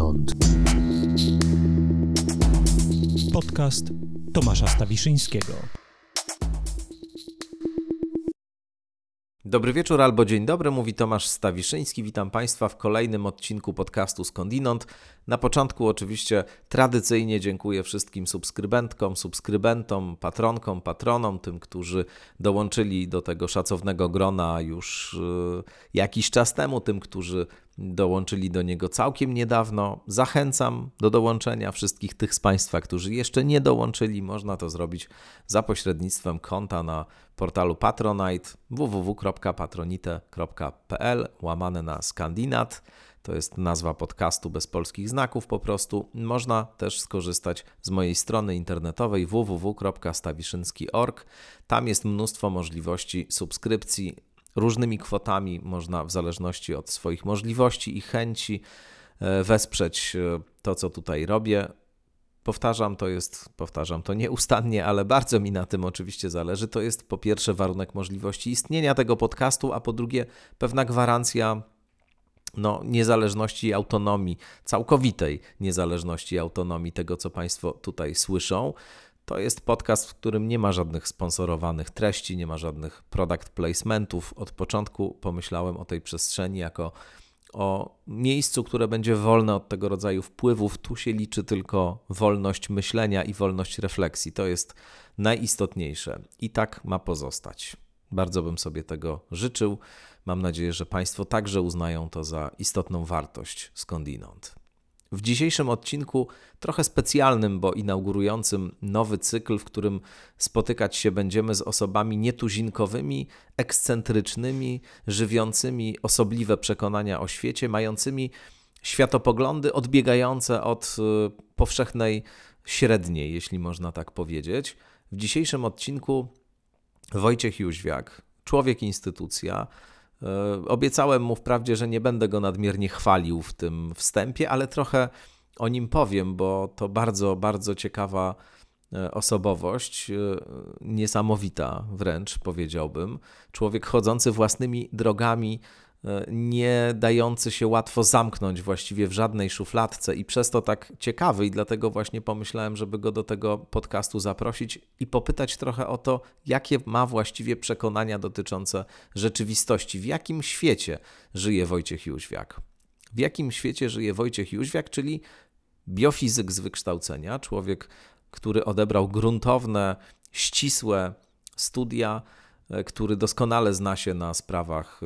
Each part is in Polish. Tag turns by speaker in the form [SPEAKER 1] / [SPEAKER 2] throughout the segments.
[SPEAKER 1] skądinąd. Podcast Tomasza Stawiszyńskiego.
[SPEAKER 2] Dobry wieczór albo dzień dobry, mówi Tomasz Stawiszyński. Witam Państwa w kolejnym odcinku podcastu Skądinąd. Na początku oczywiście tradycyjnie dziękuję wszystkim subskrybentkom, subskrybentom, patronkom, patronom, tym, którzy dołączyli do tego szacownego grona już yy, jakiś czas temu, tym, którzy dołączyli do niego całkiem niedawno. Zachęcam do dołączenia wszystkich tych z Państwa, którzy jeszcze nie dołączyli. Można to zrobić za pośrednictwem konta na portalu Patronite www.patronite.pl łamane na Skandinat. To jest nazwa podcastu bez polskich znaków po prostu. Można też skorzystać z mojej strony internetowej www.stawiszynski.org. Tam jest mnóstwo możliwości subskrypcji różnymi kwotami. Można w zależności od swoich możliwości i chęci e, wesprzeć e, to, co tutaj robię. Powtarzam, to jest, powtarzam to nieustannie, ale bardzo mi na tym oczywiście zależy. To jest po pierwsze warunek możliwości istnienia tego podcastu, a po drugie pewna gwarancja no, niezależności i autonomii, całkowitej niezależności i autonomii tego, co Państwo tutaj słyszą. To jest podcast, w którym nie ma żadnych sponsorowanych treści, nie ma żadnych product placementów. Od początku pomyślałem o tej przestrzeni jako o miejscu, które będzie wolne od tego rodzaju wpływów. Tu się liczy tylko wolność myślenia i wolność refleksji. To jest najistotniejsze i tak ma pozostać. Bardzo bym sobie tego życzył. Mam nadzieję, że Państwo także uznają to za istotną wartość skądinąd. W dzisiejszym odcinku, trochę specjalnym, bo inaugurującym nowy cykl, w którym spotykać się będziemy z osobami nietuzinkowymi, ekscentrycznymi, żywiącymi osobliwe przekonania o świecie, mającymi światopoglądy odbiegające od y, powszechnej średniej, jeśli można tak powiedzieć. W dzisiejszym odcinku Wojciech Jóźwiak, człowiek instytucja, obiecałem mu wprawdzie, że nie będę go nadmiernie chwalił w tym wstępie, ale trochę o nim powiem, bo to bardzo, bardzo ciekawa e, osobowość, e, niesamowita wręcz powiedziałbym. Człowiek chodzący własnymi drogami, E, nie dający się łatwo zamknąć właściwie w żadnej szufladce i przez to tak ciekawy i dlatego właśnie pomyślałem, żeby go do tego podcastu zaprosić i popytać trochę o to, jakie ma właściwie przekonania dotyczące rzeczywistości, w jakim świecie żyje Wojciech Jóźwiak. W jakim świecie żyje Wojciech Jóźwiak, czyli biofizyk z wykształcenia, człowiek, który odebrał gruntowne, ścisłe studia E, który doskonale zna się na sprawach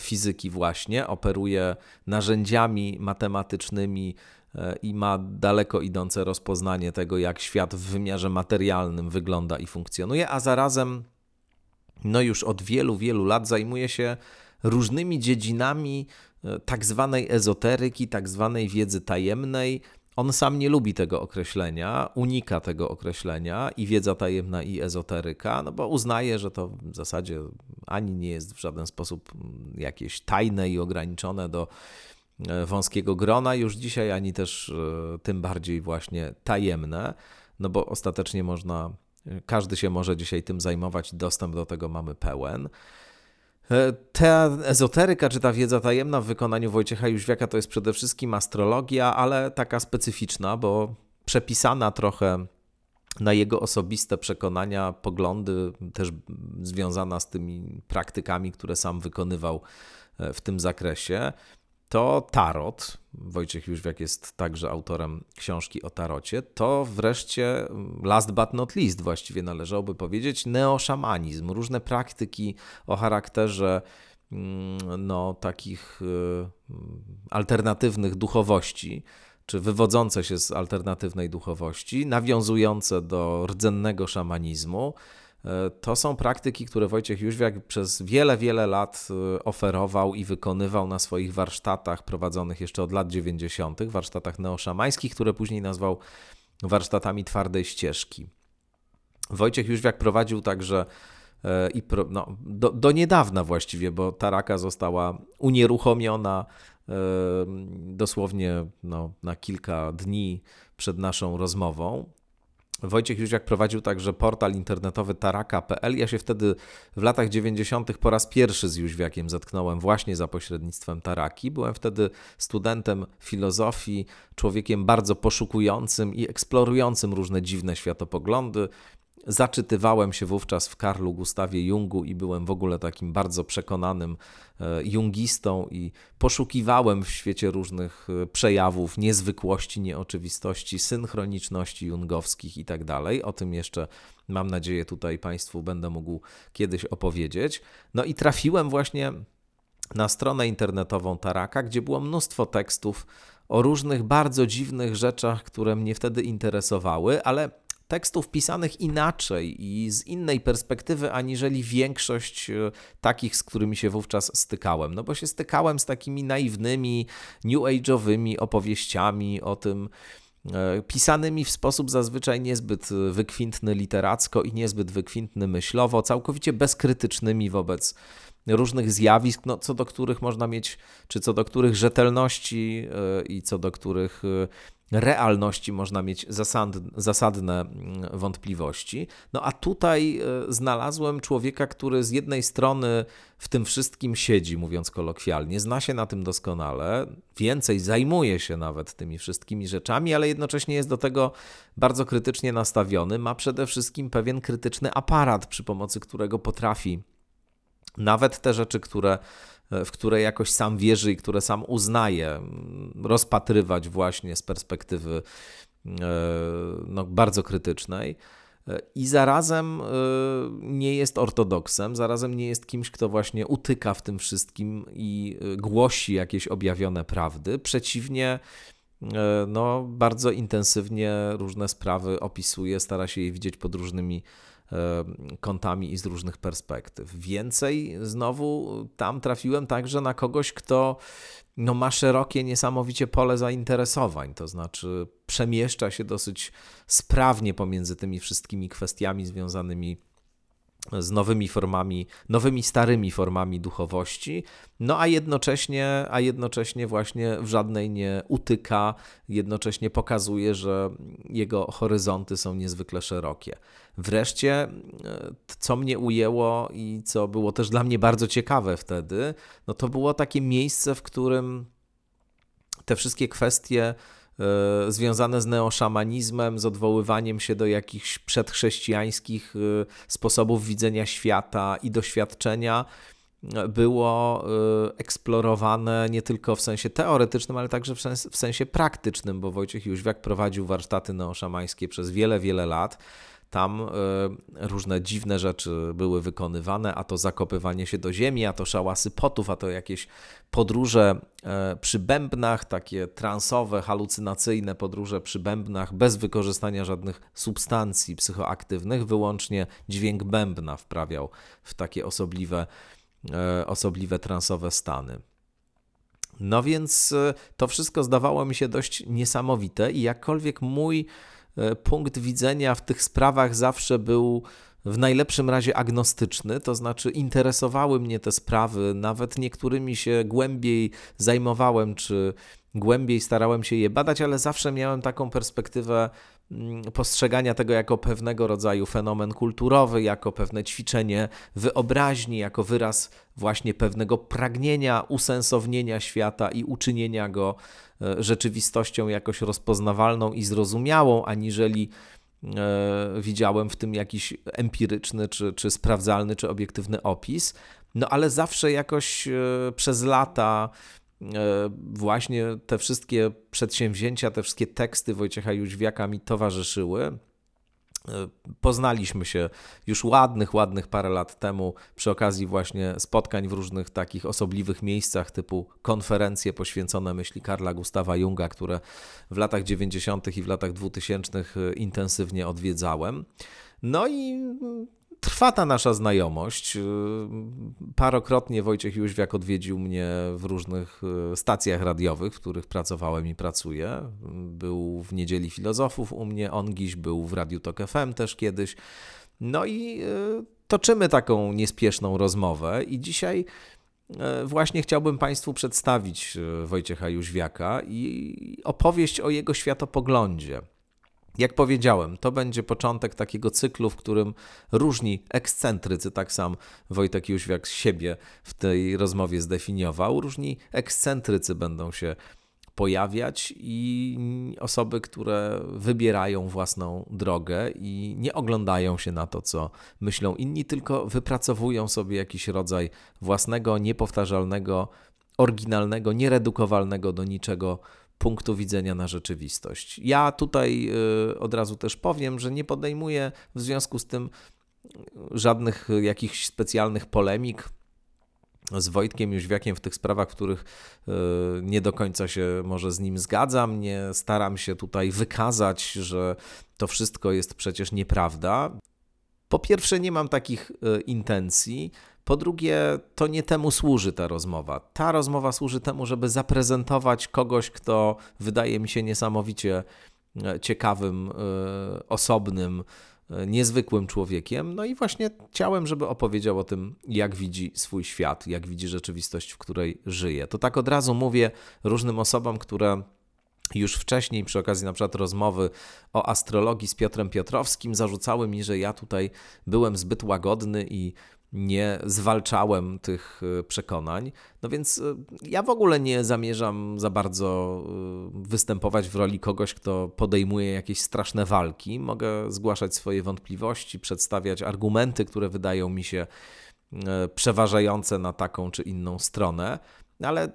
[SPEAKER 2] fizyki, właśnie operuje narzędziami matematycznymi e, i ma daleko idące rozpoznanie tego, jak świat w wymiarze materialnym wygląda i funkcjonuje, a zarazem no już od wielu, wielu lat zajmuje się różnymi dziedzinami e, tak zwanej ezoteryki, tak zwanej wiedzy tajemnej, on sam nie lubi tego określenia, unika tego określenia i wiedza tajemna i ezoteryka, no bo uznaje, że to w zasadzie ani nie jest w żaden sposób jakieś tajne i ograniczone do e, wąskiego grona już dzisiaj, ani też e, tym bardziej właśnie tajemne, no bo ostatecznie można, każdy się może dzisiaj tym zajmować, dostęp do tego mamy pełen. E, ta ezoteryka, czy ta wiedza tajemna w wykonaniu Wojciecha Jóźwiaka to jest przede wszystkim astrologia, ale taka specyficzna, bo przepisana trochę na jego osobiste przekonania, poglądy, też związana z tymi praktykami, które sam wykonywał e, w tym zakresie to tarot, Wojciech Jóźwiak jest także autorem książki o tarocie, to wreszcie last but not least właściwie należałoby powiedzieć neoszamanizm, różne praktyki o charakterze mm, no, takich y, alternatywnych duchowości, czy wywodzące się z alternatywnej duchowości, nawiązujące do rdzennego szamanizmu, to są praktyki, które Wojciech Jóźwiak przez wiele, wiele lat e, oferował i wykonywał na swoich warsztatach prowadzonych jeszcze od lat 90., warsztatach neoszamańskich, które później nazwał warsztatami twardej ścieżki. Wojciech Jóźwiak prowadził także e, i pro, no, do, do niedawna właściwie, bo Taraka została unieruchomiona dosłownie no, na kilka dni przed naszą rozmową Wojciech Jóźwiak prowadził także portal internetowy taraka.pl. Ja się wtedy w latach 90. po raz pierwszy z Jóźwiakiem zetknąłem właśnie za pośrednictwem Taraki. Byłem wtedy studentem filozofii, człowiekiem bardzo poszukującym i eksplorującym różne dziwne światopoglądy. Zaczytywałem się wówczas w Karlu Gustawie Jungu i byłem w ogóle takim bardzo przekonanym e, jungistą i poszukiwałem w świecie różnych e, przejawów niezwykłości, nieoczywistości, synchroniczności jungowskich i tak dalej. O tym jeszcze mam nadzieję tutaj Państwu będę mógł kiedyś opowiedzieć. No i trafiłem właśnie na stronę internetową Taraka, gdzie było mnóstwo tekstów o różnych bardzo dziwnych rzeczach, które mnie wtedy interesowały, ale tekstów pisanych inaczej i z innej perspektywy, aniżeli większość e, takich, z którymi się wówczas stykałem. No bo się stykałem z takimi naiwnymi, new age'owymi opowieściami o tym, e, pisanymi w sposób zazwyczaj niezbyt wykwintny literacko i niezbyt wykwintny myślowo, całkowicie bezkrytycznymi wobec różnych zjawisk, no, co do których można mieć, czy co do których rzetelności e, i co do których realności można mieć zasadne mm, wątpliwości. No a tutaj e, znalazłem człowieka, który z jednej strony w tym wszystkim siedzi, mówiąc kolokwialnie, zna się na tym doskonale, więcej zajmuje się nawet tymi wszystkimi rzeczami, ale jednocześnie jest do tego bardzo krytycznie nastawiony. Ma przede wszystkim pewien krytyczny aparat, przy pomocy którego potrafi nawet te rzeczy, które w które jakoś sam wierzy i które sam uznaje, rozpatrywać właśnie z perspektywy e, no, bardzo krytycznej. I zarazem e, nie jest ortodoksem, zarazem nie jest kimś, kto właśnie utyka w tym wszystkim i e, głosi jakieś objawione prawdy. Przeciwnie, no, bardzo intensywnie różne sprawy opisuje, stara się je widzieć pod różnymi E, kątami i z różnych perspektyw. Więcej znowu tam trafiłem także na kogoś, kto no, ma szerokie, niesamowicie pole zainteresowań, to znaczy przemieszcza się dosyć sprawnie pomiędzy tymi wszystkimi kwestiami związanymi z nowymi formami, nowymi starymi formami duchowości, no a jednocześnie, a jednocześnie właśnie w żadnej nie utyka, jednocześnie pokazuje, że jego horyzonty są niezwykle szerokie. Wreszcie, e, co mnie ujęło i co było też dla mnie bardzo ciekawe wtedy, no to było takie miejsce, w którym te wszystkie kwestie związane z neoszamanizmem, z odwoływaniem się do jakichś przedchrześcijańskich e, sposobów widzenia świata i doświadczenia e, było eksplorowane nie tylko w sensie teoretycznym, ale także w sensie praktycznym, bo Wojciech Jóźwiak prowadził warsztaty neoszamańskie przez wiele, wiele lat. Tam e, różne dziwne rzeczy były wykonywane, a to zakopywanie się do ziemi, a to szałasy potów, a to jakieś podróże e, przy bębnach, takie transowe, halucynacyjne podróże przy bębnach, bez wykorzystania żadnych substancji psychoaktywnych, wyłącznie dźwięk bębna wprawiał w takie osobliwe, e, osobliwe transowe stany. No więc to wszystko zdawało mi się dość niesamowite i jakkolwiek mój punkt widzenia w tych sprawach zawsze był w najlepszym razie agnostyczny, to znaczy interesowały mnie te sprawy, nawet niektórymi się głębiej zajmowałem, czy głębiej starałem się je badać, ale zawsze miałem taką perspektywę postrzegania tego jako pewnego rodzaju fenomen kulturowy, jako pewne ćwiczenie wyobraźni, jako wyraz właśnie pewnego pragnienia usensownienia świata i uczynienia go e, rzeczywistością jakoś rozpoznawalną i zrozumiałą, aniżeli e, widziałem w tym jakiś empiryczny, czy, czy sprawdzalny, czy obiektywny opis. No ale zawsze jakoś e, przez lata właśnie te wszystkie przedsięwzięcia, te wszystkie teksty Wojciecha Jóźwiaka mi towarzyszyły. E, poznaliśmy się już ładnych, ładnych parę lat temu przy okazji właśnie spotkań w różnych takich osobliwych miejscach, typu konferencje poświęcone myśli Karla Gustawa Junga, które w latach 90. i w latach 2000 intensywnie odwiedzałem. No i trwa ta nasza znajomość. Y, parokrotnie Wojciech Jóźwiak odwiedził mnie w różnych y, stacjach radiowych, w których pracowałem i pracuję. Był w Niedzieli Filozofów u mnie, on dziś był w Radiu Tok FM też kiedyś. No i y, toczymy taką niespieszną rozmowę i dzisiaj właśnie chciałbym Państwu przedstawić Wojciecha Jóźwiaka i opowieść o jego światopoglądzie. Jak powiedziałem, to będzie początek takiego cyklu, w którym różni ekscentrycy, tak sam Wojtek Jóźwiak siebie w tej rozmowie zdefiniował, różni ekscentrycy będą się pojawiać i osoby, które wybierają własną drogę i nie oglądają się na to, co myślą inni, tylko wypracowują sobie jakiś rodzaj własnego, niepowtarzalnego, oryginalnego, nieredukowalnego do niczego punktu widzenia na rzeczywistość. Ja tutaj y, od razu też powiem, że nie podejmuję w związku z tym żadnych jakichś specjalnych polemik z Wojtkiem Jóźwiakiem w tych sprawach, w których y, nie do końca się może z nim zgadzam. Nie staram się tutaj wykazać, że to wszystko jest przecież nieprawda. Po pierwsze, nie mam takich y, intencji. Po drugie, to nie temu służy ta rozmowa. Ta rozmowa służy temu, żeby zaprezentować kogoś, kto wydaje mi się niesamowicie e, ciekawym, e, osobnym, e, niezwykłym człowiekiem. No i właśnie chciałem, żeby opowiedział o tym, jak widzi swój świat, jak widzi rzeczywistość, w której żyje. To tak od razu mówię różnym osobom, które już wcześniej, przy okazji na przykład rozmowy o astrologii z Piotrem Piotrowskim, zarzucały mi, że ja tutaj byłem zbyt łagodny i nie zwalczałem tych y, przekonań. No więc y, ja w ogóle nie zamierzam za bardzo y, występować w roli kogoś, kto podejmuje jakieś straszne walki. Mogę zgłaszać swoje wątpliwości, przedstawiać argumenty, które wydają mi się przeważające na taką czy inną stronę ale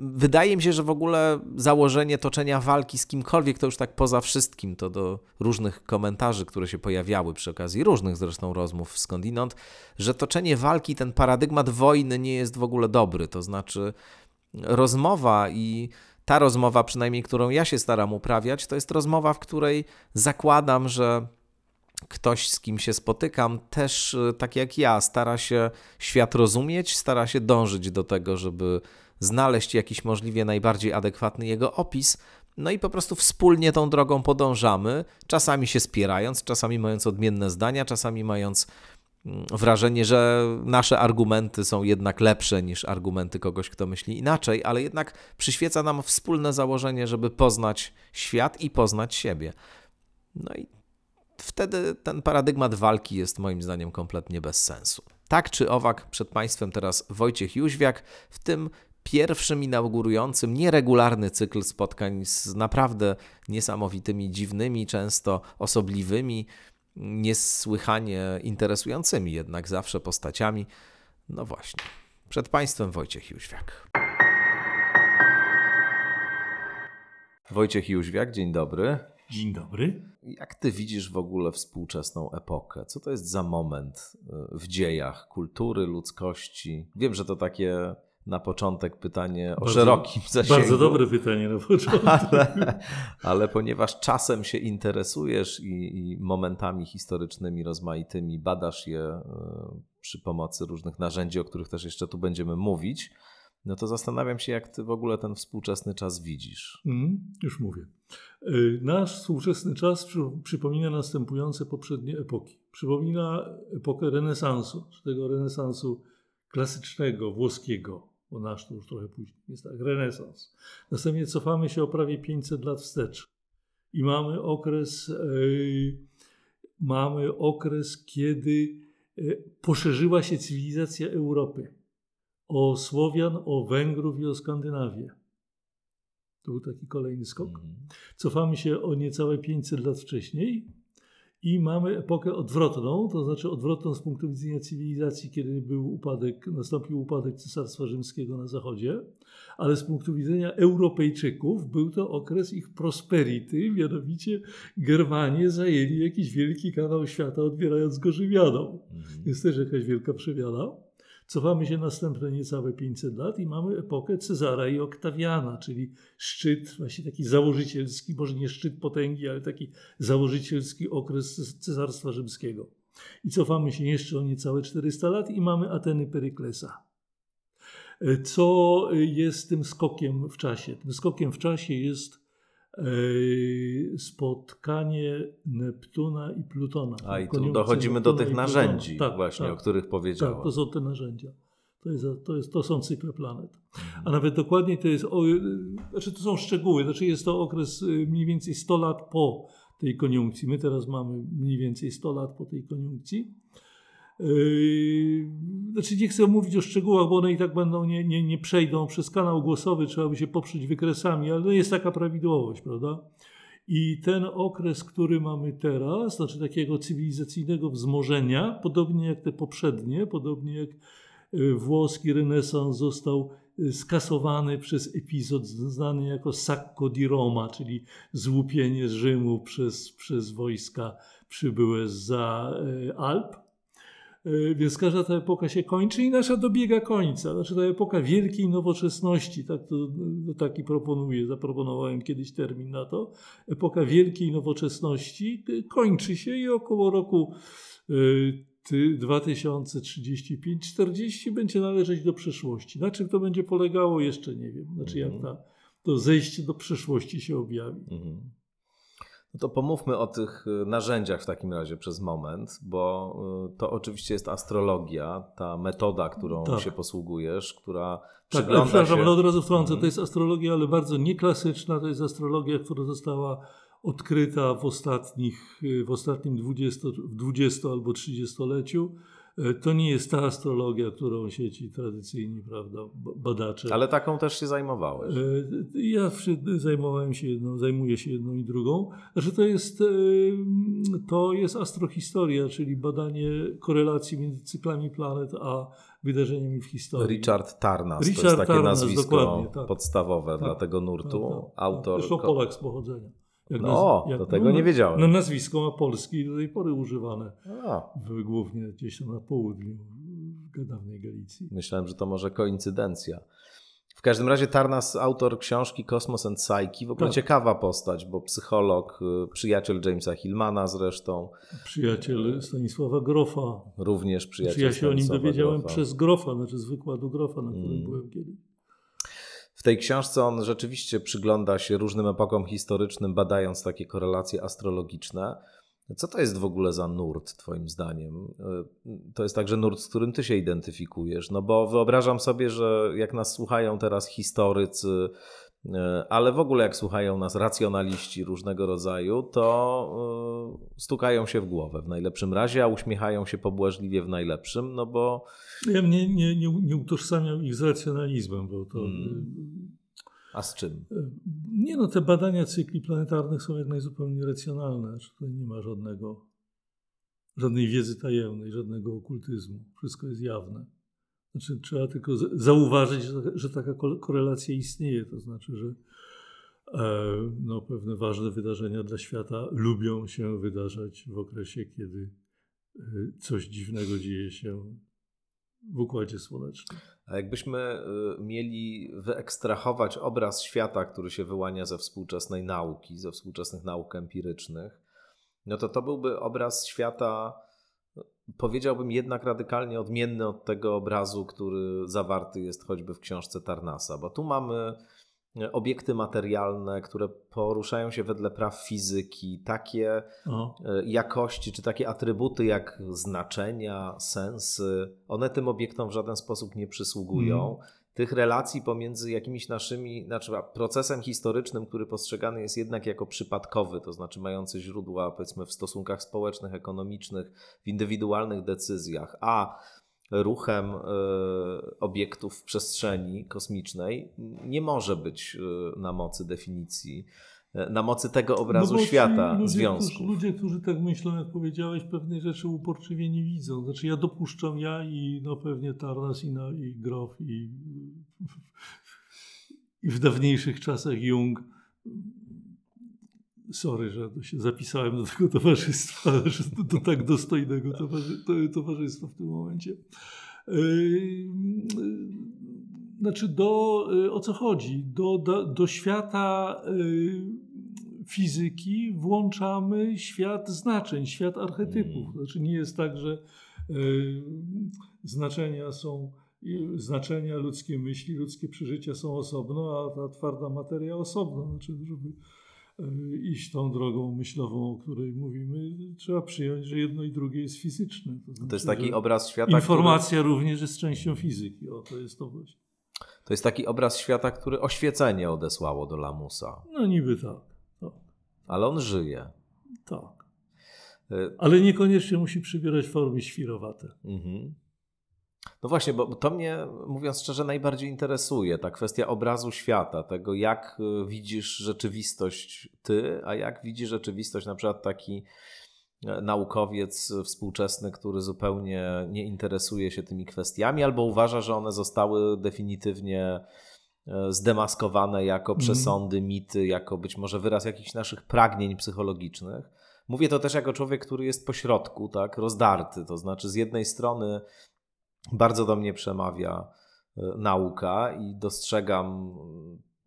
[SPEAKER 2] wydaje mi się, że w ogóle założenie toczenia walki z kimkolwiek to już tak poza wszystkim, to do różnych komentarzy, które się pojawiały przy okazji różnych zresztą rozmów skądinąd, że toczenie walki, ten paradygmat wojny nie jest w ogóle dobry. To znaczy rozmowa i ta rozmowa, przynajmniej którą ja się staram uprawiać, to jest rozmowa, w której zakładam, że ktoś, z kim się spotykam, też y, tak jak ja, stara się świat rozumieć, stara się dążyć do tego, żeby znaleźć jakiś możliwie najbardziej adekwatny jego opis. No i po prostu wspólnie tą drogą podążamy, czasami się spierając, czasami mając odmienne zdania, czasami mając mm, wrażenie, że nasze argumenty są jednak lepsze niż argumenty kogoś, kto myśli inaczej, ale jednak przyświeca nam wspólne założenie, żeby poznać świat i poznać siebie. No i wtedy ten paradygmat walki jest moim zdaniem kompletnie bez sensu. Tak czy owak, przed Państwem teraz Wojciech Jóźwiak w tym pierwszym inaugurującym nieregularny cykl spotkań z naprawdę niesamowitymi, dziwnymi, często osobliwymi, niesłychanie interesującymi jednak zawsze postaciami. No właśnie, przed Państwem Wojciech Jóźwiak. Wojciech Jóźwiak, dzień dobry.
[SPEAKER 3] Dzień dobry.
[SPEAKER 2] Jak ty widzisz w ogóle współczesną epokę? Co to jest za moment y, w dziejach kultury, ludzkości? Wiem, że to takie na początek pytanie o bardzo, szerokim zasięgu.
[SPEAKER 3] Bardzo dobre pytanie na początek.
[SPEAKER 2] Ale, ale ponieważ czasem się interesujesz i, i, momentami historycznymi rozmaitymi, badasz je y, przy pomocy różnych narzędzi, o których też jeszcze tu będziemy mówić, no to zastanawiam się, jak ty w ogóle ten współczesny czas widzisz.
[SPEAKER 3] Mm, już mówię. Y, nasz współczesny czas przy, przypomina następujące poprzednie epoki. Przypomina epokę renesansu, tego renesansu klasycznego, włoskiego, bo nasz to już trochę później jest tak, renesans. Następnie cofamy się o prawie 500 lat wstecz i mamy okres, yy, mamy okres kiedy yy, poszerzyła się cywilizacja Europy o Słowian, o Węgrów i o Skandynawię. To był taki kolejny skok. Mhm. Cofamy się o niecałe 500 lat wcześniej i mamy epokę odwrotną, to znaczy odwrotną z punktu widzenia cywilizacji, kiedy był upadek, nastąpił upadek Cesarstwa Rzymskiego na zachodzie, ale z punktu widzenia Europejczyków był to okres ich prosperity, mianowicie Germanie zajęli jakiś wielki kanał świata, odbierając go Rzymianom. Mhm. Jest też jakaś wielka przemiana. Cofamy się następne niecałe 500 lat i mamy epokę Cezara i Oktawiana, czyli szczyt, właśnie taki założycielski, może nie szczyt potęgi, ale taki założycielski okres Cesarstwa Rzymskiego. I cofamy się jeszcze o niecałe 400 lat i mamy Ateny Peryklesa. Co jest tym skokiem w czasie? Tym skokiem w czasie jest spotkanie Neptuna i Plutona.
[SPEAKER 2] A i tu dochodzimy do tych narzędzi tak, właśnie, tak, o których powiedziałem.
[SPEAKER 3] Tak, to są te narzędzia. To, jest, to, jest, to są cykle planet. Mhm. A nawet dokładniej to jest, o, znaczy to są szczegóły, znaczy jest to okres y, mniej więcej 100 lat po tej koniunkcji. My teraz mamy mniej więcej 100 lat po tej koniunkcji. Yy, znaczy nie chcę mówić o szczegółach, bo one i tak będą, nie, nie, nie przejdą przez kanał głosowy, trzeba by się poprzeć wykresami, ale jest taka prawidłowość, prawda? I ten okres, który mamy teraz, znaczy takiego cywilizacyjnego wzmożenia, podobnie jak te poprzednie, podobnie jak y, włoski renesans został y, skasowany przez epizod znany jako Sacco di Roma, czyli złupienie z Rzymu przez, przez wojska przybyłe za y, Alp więc każda ta epoka się kończy i nasza dobiega końca. Znaczy ta epoka wielkiej nowoczesności, tak to, no, taki proponuję, zaproponowałem kiedyś termin na to. Epoka wielkiej nowoczesności e, kończy się i około roku 2035-40 będzie należeć do przeszłości. Na czym to będzie polegało jeszcze nie wiem. Znaczy jak mhm. ta, to zejście do przeszłości się objawi. Mhm.
[SPEAKER 2] To pomówmy o tych y, narzędziach w takim razie przez moment, bo y, to oczywiście jest astrologia, ta metoda, którą tak. się posługujesz, która
[SPEAKER 3] tak, ale przepraszam, się... ale od razu wtrącę, to jest astrologia, ale bardzo nieklasyczna, to jest astrologia, która została odkryta w, ostatnich, y, w ostatnim 20, 20 albo 30-leciu E, to nie jest ta astrologia, którą sieci tradycyjni prawda, badacze.
[SPEAKER 2] Ale taką też się zajmowałeś. E,
[SPEAKER 3] ja zajmowałem się jedną, zajmuję się jedną i drugą. Znaczy to jest, e, to jest astrohistoria, czyli badanie korelacji między cyklami planet a wydarzeniami w historii.
[SPEAKER 2] Richard Tarnas, Richard to jest takie Tarnas, nazwisko tak. podstawowe tak, dla tego nurtu. Tak, tak,
[SPEAKER 3] Autor. Zresztą Polak z pochodzenia.
[SPEAKER 2] Jak no, jak, do tego no, nie wiedziałem.
[SPEAKER 3] No, nazwisko ma polskie do tej pory używane. W, głównie gdzieś tam na południu w dawnej Galicji.
[SPEAKER 2] Myślałem, że to może koincydencja. W każdym razie Tarnas, autor książki Kosmos and Psyche, w ogóle tak. ciekawa postać, bo psycholog, y, przyjaciel Jamesa Hillmana zresztą.
[SPEAKER 3] Przyjaciel Stanisława Grofa.
[SPEAKER 2] Również przyjaciel
[SPEAKER 3] Ja się o nim dowiedziałem Grofa. przez Grofa, znaczy z wykładu Grofa, na którym mm. byłem kiedyś.
[SPEAKER 2] W tej książce on rzeczywiście przygląda się różnym epokom historycznym, badając takie korelacje astrologiczne. Co to jest w ogóle za nurt, Twoim zdaniem? To jest także nurt, z którym Ty się identyfikujesz. No bo wyobrażam sobie, że jak nas słuchają teraz historycy, ale w ogóle jak słuchają nas racjonaliści różnego rodzaju, to e, stukają się w głowę w najlepszym razie, a uśmiechają się pobłażliwie w najlepszym, no bo...
[SPEAKER 3] Ja nie, nie, nie, nie utożsamiam ich z racjonalizmem, bo to... Hmm.
[SPEAKER 2] A z czym? E,
[SPEAKER 3] nie no, te badania cykli planetarnych są jak najzupełnie racjonalne. Tutaj nie ma żadnego, żadnej wiedzy tajemnej, żadnego okultyzmu. Wszystko jest jawne. Znaczy, trzeba tylko zauważyć, że taka korelacja istnieje. To znaczy, że e, no, pewne ważne wydarzenia dla świata lubią się wydarzać w okresie, kiedy e, coś dziwnego dzieje się w układzie słonecznym.
[SPEAKER 2] A jakbyśmy e, mieli wyekstrahować obraz świata, który się wyłania ze współczesnej nauki, ze współczesnych nauk empirycznych, no to to byłby obraz świata powiedziałbym jednak radykalnie odmienny od tego obrazu, który zawarty jest choćby w książce Tarnasa, bo tu mamy e, obiekty materialne, które poruszają się wedle praw fizyki, takie o. E, jakości czy takie atrybuty jak znaczenia, sensy, one tym obiektom w żaden sposób nie przysługują. Mm tych relacji pomiędzy jakimiś naszymi, znaczy procesem historycznym, który postrzegany jest jednak jako przypadkowy, to znaczy mający źródła powiedzmy w stosunkach społecznych, ekonomicznych, w indywidualnych decyzjach, a ruchem y, obiektów w przestrzeni kosmicznej nie może być y, na mocy definicji E, na mocy tego obrazu no świata
[SPEAKER 3] ludzie,
[SPEAKER 2] związku.
[SPEAKER 3] Którzy, ludzie, którzy tak myślą, jak powiedziałeś, pewnej rzeczy uporczywie nie widzą. Znaczy ja dopuszczam, ja i no pewnie Tarnas i, no, i Grof i, i w dawniejszych czasach Jung sorry, że się zapisałem do tego towarzystwa, że do, do tak dostojnego towarzy, towarzystwa w tym momencie. Znaczy, do, y, o co chodzi? Do, do, do świata y, fizyki włączamy świat znaczeń, świat archetypów. Mm. Znaczy, nie jest tak, że y, znaczenia są znaczenia, ludzkie myśli, ludzkie przeżycia są osobno, a ta twarda materia osobno. Znaczy, żeby iść tą drogą myślową, o której mówimy, trzeba przyjąć, że jedno i drugie jest fizyczne.
[SPEAKER 2] To, znaczy, to jest taki obraz świata.
[SPEAKER 3] Informacja który... również jest częścią fizyki. O, to jest to właśnie.
[SPEAKER 2] To jest taki obraz świata, który oświecenie odesłało do lamusa.
[SPEAKER 3] No niby tak. tak.
[SPEAKER 2] Ale on żyje.
[SPEAKER 3] Tak.
[SPEAKER 2] E,
[SPEAKER 3] Ale niekoniecznie musi przybierać formy świrowate.
[SPEAKER 2] Mhm. No właśnie, bo to mnie, mówiąc szczerze, najbardziej interesuje, ta kwestia obrazu świata, tego jak y, widzisz rzeczywistość ty, a jak widzi rzeczywistość na przykład taki naukowiec współczesny, który zupełnie nie interesuje się tymi kwestiami, albo uważa, że one zostały definitywnie e, zdemaskowane jako przesądy, mity, jako być może wyraz jakichś naszych pragnień psychologicznych. Mówię to też jako człowiek, który jest pośrodku, tak, rozdarty. To znaczy, z jednej strony bardzo do mnie przemawia e, nauka i dostrzegam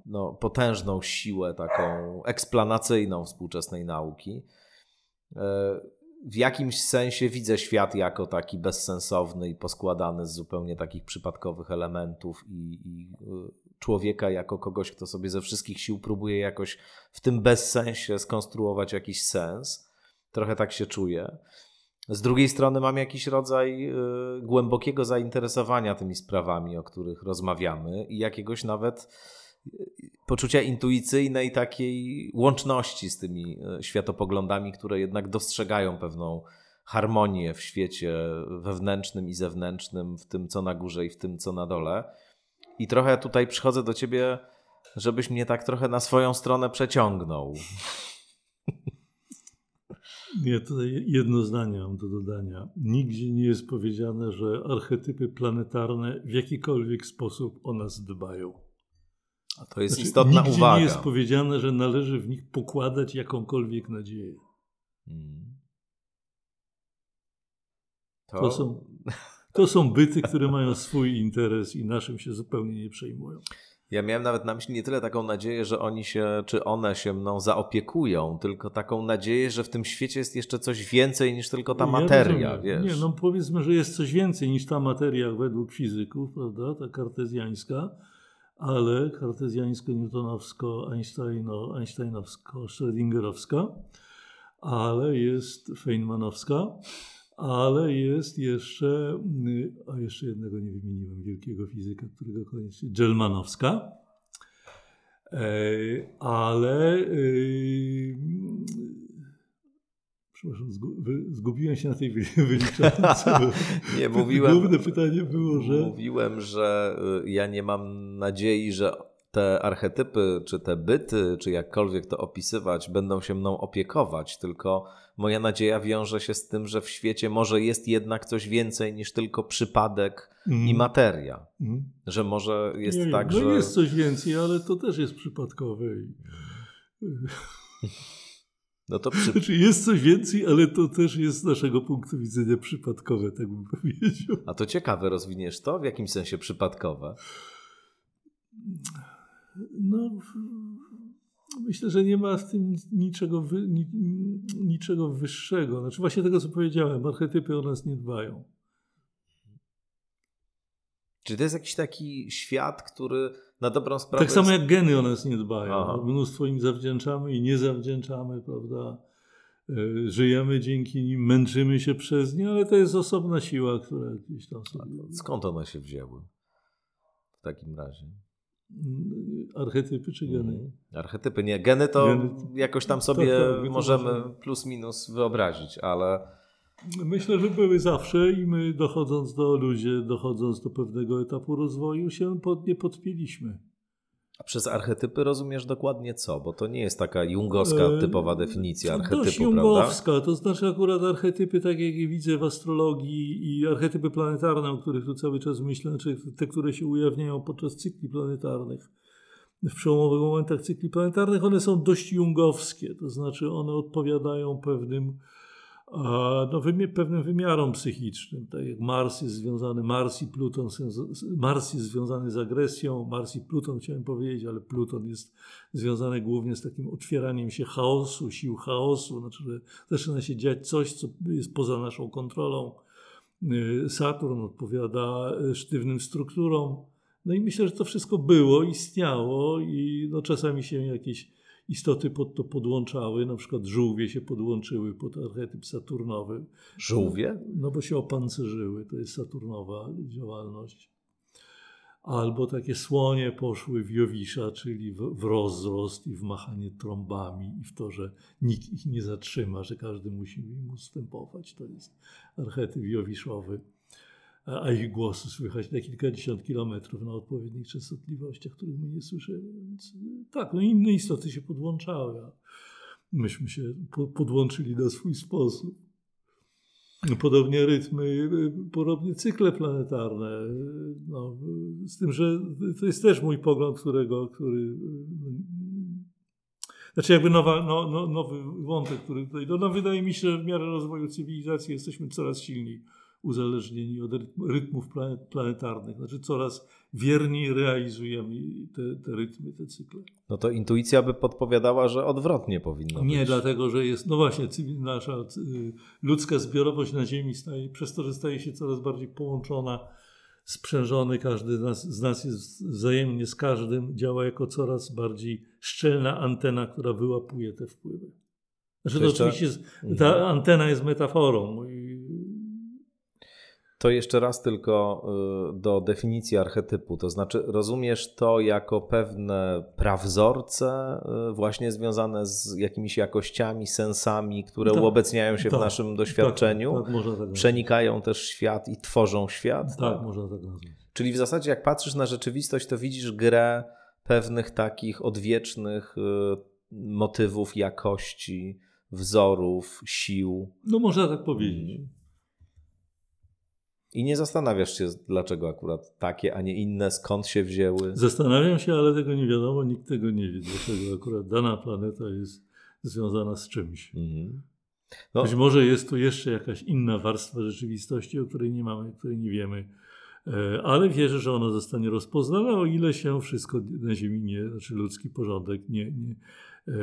[SPEAKER 2] no, potężną siłę taką eksplanacyjną współczesnej nauki. E, w jakimś sensie widzę świat jako taki bezsensowny i poskładany z zupełnie takich przypadkowych elementów i, i e, człowieka jako kogoś, kto sobie ze wszystkich sił próbuje jakoś w tym bezsensie skonstruować jakiś sens. Trochę tak się czuję. Z drugiej strony mam jakiś rodzaj y, głębokiego zainteresowania tymi sprawami, o których rozmawiamy i jakiegoś nawet poczucia intuicyjnej takiej łączności z tymi y, światopoglądami, które jednak dostrzegają pewną harmonię w świecie wewnętrznym i zewnętrznym, w tym co na górze i w tym co na dole. I trochę tutaj przychodzę do ciebie, żebyś mnie tak trochę na swoją stronę przeciągnął.
[SPEAKER 3] Ja tutaj jedno zdanie mam do dodania. Nigdzie nie jest powiedziane, że archetypy planetarne w jakikolwiek sposób o nas dbają.
[SPEAKER 2] A to jest
[SPEAKER 3] Znaczy,
[SPEAKER 2] istotna
[SPEAKER 3] nigdzie
[SPEAKER 2] uwaga.
[SPEAKER 3] nie jest powiedziane, że należy w nich pokładać jakąkolwiek nadzieję.
[SPEAKER 2] Hmm.
[SPEAKER 3] To są, to są byty, które mają swój interes i naszym się zupełnie nie przejmują.
[SPEAKER 2] Ja miałem nawet na myśli nie tyle taką nadzieję, że oni się, czy one się mną zaopiekują, tylko taką nadzieję, że w tym świecie jest jeszcze coś więcej niż tylko ta
[SPEAKER 3] Ja
[SPEAKER 2] materia,
[SPEAKER 3] rozumiem.
[SPEAKER 2] wiesz.
[SPEAKER 3] Nie, no powiedzmy, że jest coś więcej niż ta materia według fizyków, prawda, ta kartezjańska, ale kartezjańsko-newtonowsko-einsteino, einsteinowsko-schrödingerowska, ale jest feynmanowska, ale jest jeszcze, a jeszcze jednego nie wymieniłem, wielkiego fizyka, którego koniecznie, Gelmanowska, E, ale y, przepraszam, zgubiłem się na tej wy- wyliczance.
[SPEAKER 2] Nie, mówiłem,
[SPEAKER 3] Główne pytanie było, że
[SPEAKER 2] mówiłem, że y, ja nie mam nadziei, że te archetypy, czy te byty, czy jakkolwiek to opisywać, będą się mną opiekować, tylko moja nadzieja wiąże się z tym, że w świecie może jest jednak coś więcej niż tylko przypadek i
[SPEAKER 3] Mm.
[SPEAKER 2] materia.
[SPEAKER 3] Mm.
[SPEAKER 2] Że może jest
[SPEAKER 3] Nie,
[SPEAKER 2] tak,
[SPEAKER 3] no
[SPEAKER 2] że.
[SPEAKER 3] jest coś więcej, ale to też jest przypadkowe.
[SPEAKER 2] No to przy...
[SPEAKER 3] Znaczy jest coś więcej, ale to też jest z naszego punktu widzenia przypadkowe, tak bym powiedział.
[SPEAKER 2] A to ciekawe, rozwiniesz to? W jakim sensie przypadkowe?
[SPEAKER 3] No, myślę, że nie ma w tym niczego, wy, ni, niczego wyższego. Znaczy właśnie tego, co powiedziałem, archetypy o nas nie dbają.
[SPEAKER 2] Czy to jest jakiś taki świat, który na dobrą sprawę.
[SPEAKER 3] Tak samo
[SPEAKER 2] jest...
[SPEAKER 3] jak geny o nas nie dbają.
[SPEAKER 2] Aha.
[SPEAKER 3] Mnóstwo im zawdzięczamy i nie zawdzięczamy, prawda? E, Żyjemy dzięki nim, męczymy się przez nie, ale to jest osobna siła, która gdzieś tam sobie...
[SPEAKER 2] Skąd one się wzięły? W takim razie.
[SPEAKER 3] Mm, Archetypy czy geny?
[SPEAKER 2] Mhm. Archetypy, nie. Geny to
[SPEAKER 3] Geny-
[SPEAKER 2] jakoś tam
[SPEAKER 3] Tak,
[SPEAKER 2] sobie
[SPEAKER 3] tak, to
[SPEAKER 2] możemy plus minus wyobrazić, ale.
[SPEAKER 3] Myślę, że były zawsze i my dochodząc do ludzie, dochodząc do pewnego etapu rozwoju się pod nie podpięliśmy.
[SPEAKER 2] A przez archetypy rozumiesz dokładnie co? Bo to nie jest taka jungowska typowa definicja
[SPEAKER 3] To Dość
[SPEAKER 2] archetypu, prawda?
[SPEAKER 3] jungowska, to znaczy akurat archetypy, tak jak je widzę w astrologii i archetypy planetarne, o których tu cały czas myślę, czy te, które się ujawniają podczas cykli planetarnych, w przełomowych momentach cykli planetarnych, one są dość jungowskie, to znaczy one odpowiadają pewnym a, no, pewnym wymiarom psychicznym. Tak jak Mars jest związany, Mars i Pluton, Mars jest związany z agresją, Mars i Pluton chciałem powiedzieć, ale Pluton jest związany głównie z takim otwieraniem się chaosu, sił chaosu, znaczy, że zaczyna się dziać coś, co jest poza naszą kontrolą. Y, Saturn odpowiada y, sztywnym strukturom. No i myślę, że to wszystko było, istniało i no, czasami się jakieś istoty pod to podłączały, na przykład żółwie się podłączyły pod archetyp saturnowy.
[SPEAKER 2] Żółwie?
[SPEAKER 3] No bo się opancerzyły, to jest saturnowa działalność. albo takie słonie poszły w Jowisza, czyli w, w rozrost i w machanie trąbami i w to, że nikt ich nie zatrzyma, że każdy musi im ustępować. To jest archetyp jowiszowy. A ich głosy słychać na kilkadziesiąt kilometrów na odpowiednich częstotliwościach, których my nie słyszymy. Więc tak, no inne istoty się podłączały, a myśmy się po, podłączyli na swój sposób. Podobnie rytmy, podobnie cykle planetarne. No, z tym, że to jest też mój pogląd, którego, który. Znaczy, jakby nowa, no, no, nowy wątek, który tutaj. No, no, wydaje mi się, że w miarę rozwoju cywilizacji jesteśmy coraz silniej uzależnieni od rytmów planetarnych. Znaczy, coraz wierniej realizujemy te, te rytmy, te cykle.
[SPEAKER 2] No to intuicja by podpowiadała, że odwrotnie powinno
[SPEAKER 3] Nie,
[SPEAKER 2] być.
[SPEAKER 3] dlatego, że jest, no właśnie, nasza y, ludzka zbiorowość na Ziemi staje, przez to, że staje się coraz bardziej połączona, sprzężony, każdy z nas, z nas jest wzajemnie z każdym, działa jako coraz bardziej szczelna antena, która wyłapuje te wpływy. Znaczy, to, oczywiście ta mhm. antena jest metaforą.
[SPEAKER 2] To jeszcze raz tylko y, do definicji archetypu. To znaczy, rozumiesz to jako pewne prawzorce, y, właśnie związane z jakimiś jakościami, sensami, które tak, uobecniają się tak, w naszym doświadczeniu,
[SPEAKER 3] tak, tak, tak
[SPEAKER 2] przenikają też świat i tworzą świat.
[SPEAKER 3] Tak, można tak nazwać.
[SPEAKER 2] Czyli w zasadzie, jak patrzysz na rzeczywistość, to widzisz grę pewnych takich odwiecznych y, motywów, jakości, wzorów, sił.
[SPEAKER 3] No, można tak powiedzieć.
[SPEAKER 2] I nie zastanawiasz się, dlaczego akurat takie, a nie inne, skąd się wzięły.
[SPEAKER 3] Zastanawiam się, ale tego nie wiadomo, nikt tego nie wie, dlaczego akurat dana planeta jest związana z czymś. Mhm. No. Być może jest tu jeszcze jakaś inna warstwa rzeczywistości, o której nie mamy, o której nie wiemy, e, ale wierzę, że ona zostanie rozpoznana, o ile się wszystko na Ziemi nie, znaczy ludzki porządek nie, nie, e,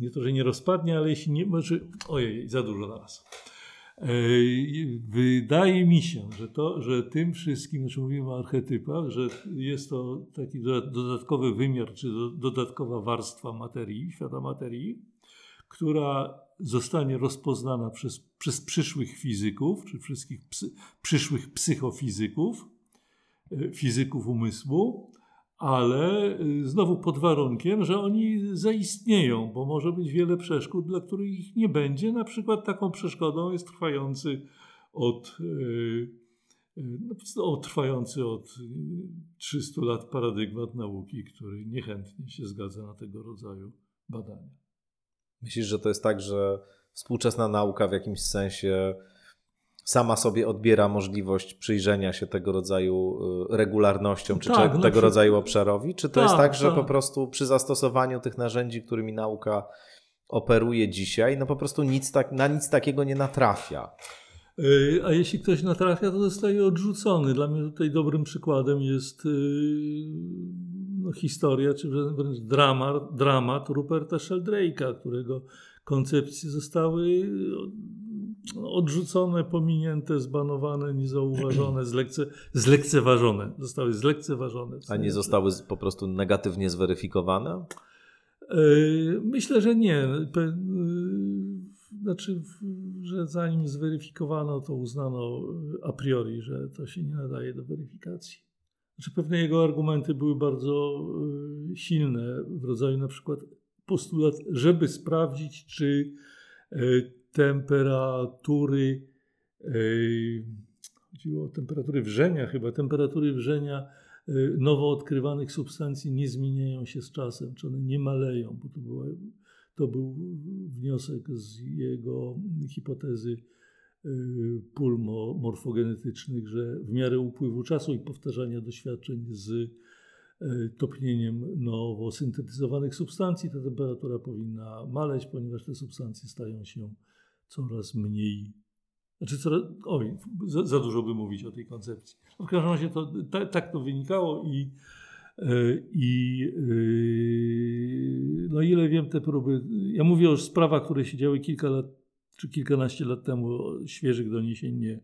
[SPEAKER 3] nie to, że nie rozpadnie, ale jeśli nie, znaczy, ojej, za dużo na raz. Wydaje mi się, że, to, że tym wszystkim, znaczy mówimy o archetypach, że jest to taki dodatkowy wymiar, czy dodatkowa warstwa materii, świata materii, która zostanie rozpoznana przez, przez przyszłych fizyków, czy wszystkich psy, przyszłych psychofizyków, e, fizyków umysłu, ale y, znowu pod warunkiem, że oni zaistnieją, bo może być wiele przeszkód, dla których ich nie będzie. Na przykład taką przeszkodą jest trwający od, y, y, no, trwający od 300 lat paradygmat nauki, który niechętnie się zgadza na tego rodzaju badania.
[SPEAKER 2] Myślisz, że to jest tak, że współczesna nauka w jakimś sensie sama sobie odbiera możliwość przyjrzenia się tego rodzaju y, regularnościom, czy tak, no tego rodzaju obszarowi? Czy to tak, jest tak, że tak. po prostu przy zastosowaniu tych narzędzi, którymi nauka operuje dzisiaj, no po prostu nic tak, na nic takiego nie natrafia?
[SPEAKER 3] Y, a jeśli ktoś natrafia, to zostaje odrzucony. Dla mnie tutaj dobrym przykładem jest y, no, historia, czy wręcz dramat, dramat Ruperta Sheldrake'a, którego koncepcje zostały odrzucone, pominięte, zbanowane, niezauważone, zlekce, zlekceważone. Zostały zlekceważone.
[SPEAKER 2] A nie zostały po prostu negatywnie zweryfikowane?
[SPEAKER 3] E, myślę, że nie. E, znaczy, że zanim zweryfikowano, to uznano a priori, że to się nie nadaje do weryfikacji. Znaczy, pewne jego argumenty były bardzo silne, w rodzaju na przykład postulat, żeby sprawdzić, czy temperatury, chodziło o temperatury wrzenia chyba, temperatury wrzenia e, nowo odkrywanych substancji nie zmieniają się z czasem, czy one nie maleją, bo to, to był wniosek z jego hipotezy e, pól morfogenetycznych, że w miarę upływu czasu i powtarzania doświadczeń z E, topnieniem nowo syntetyzowanych substancji ta temperatura powinna maleć, ponieważ te substancje stają się coraz mniej. Znaczy, coraz, oj, za, za dużo by mówić o tej koncepcji. W każdym razie to, ta, tak to wynikało i, e, i e, no ile wiem, te próby. Ja mówię o sprawach, które się działy kilka lat czy kilkanaście lat temu, świeżych doniesień nie,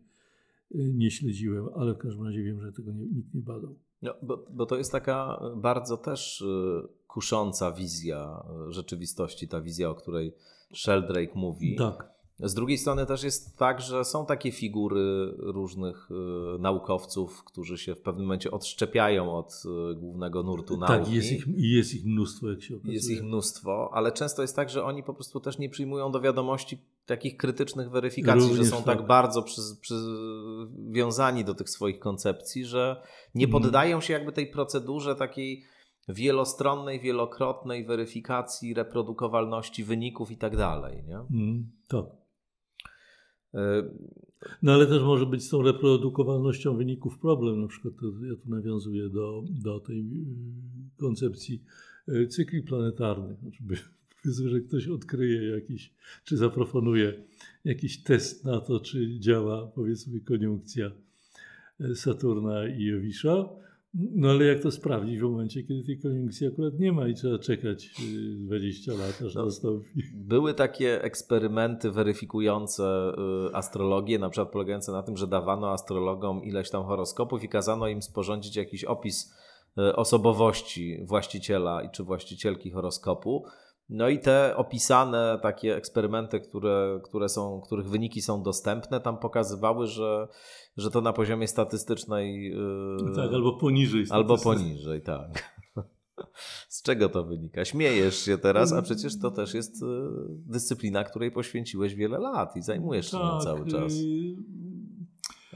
[SPEAKER 3] nie śledziłem, ale w każdym razie wiem, że tego nie, nikt nie badał.
[SPEAKER 2] No, bo, bo to jest taka bardzo też y, kusząca wizja rzeczywistości, ta wizja, o której Sheldrake mówi.
[SPEAKER 3] Tak.
[SPEAKER 2] Z drugiej strony też jest tak, że są takie figury różnych y, naukowców, którzy się w pewnym momencie odszczepiają od y, głównego nurtu nauki.
[SPEAKER 3] Tak, jest ich, jest ich mnóstwo, jak się okazuje.
[SPEAKER 2] Jest ich mnóstwo, ale często jest tak, że oni po prostu też nie przyjmują do wiadomości takich krytycznych weryfikacji,
[SPEAKER 3] Również
[SPEAKER 2] że są tak,
[SPEAKER 3] tak.
[SPEAKER 2] bardzo przywiązani przywiązani do tych swoich koncepcji, że nie
[SPEAKER 3] Mhm.
[SPEAKER 2] poddają się jakby tej procedurze takiej wielostronnej, wielokrotnej weryfikacji reprodukowalności wyników i tak dalej. Nie?
[SPEAKER 3] Mm, tak. No ale też może być z tą reprodukowalnością wyników problem. Na przykład ja tu nawiązuję do, do tej y, koncepcji y, cykli planetarnych. Znaczy, Powiedzmy, że ktoś odkryje jakiś, czy zaproponuje jakiś test na to, czy działa powiedzmy koniunkcja y, Saturna i Jowisza. No ale jak to sprawdzić w momencie, kiedy tej koniunkcji akurat nie ma i trzeba czekać y, 20 lat, aż
[SPEAKER 2] No.
[SPEAKER 3] nastąpi.
[SPEAKER 2] Były takie eksperymenty weryfikujące y, astrologię, na przykład polegające na tym, że dawano astrologom ileś tam horoskopów i kazano im sporządzić jakiś opis y, osobowości właściciela i czy właścicielki horoskopu. No i te opisane takie eksperymenty, które, które są, których wyniki są dostępne, tam pokazywały, że, że to na poziomie statystycznej. y,
[SPEAKER 3] Tak, albo poniżej.
[SPEAKER 2] Albo poniżej, tak. Z czego to wynika? Śmiejesz się teraz, a przecież to też jest y, dyscyplina, której poświęciłeś wiele lat i zajmujesz się nią
[SPEAKER 3] Tak,
[SPEAKER 2] cały czas.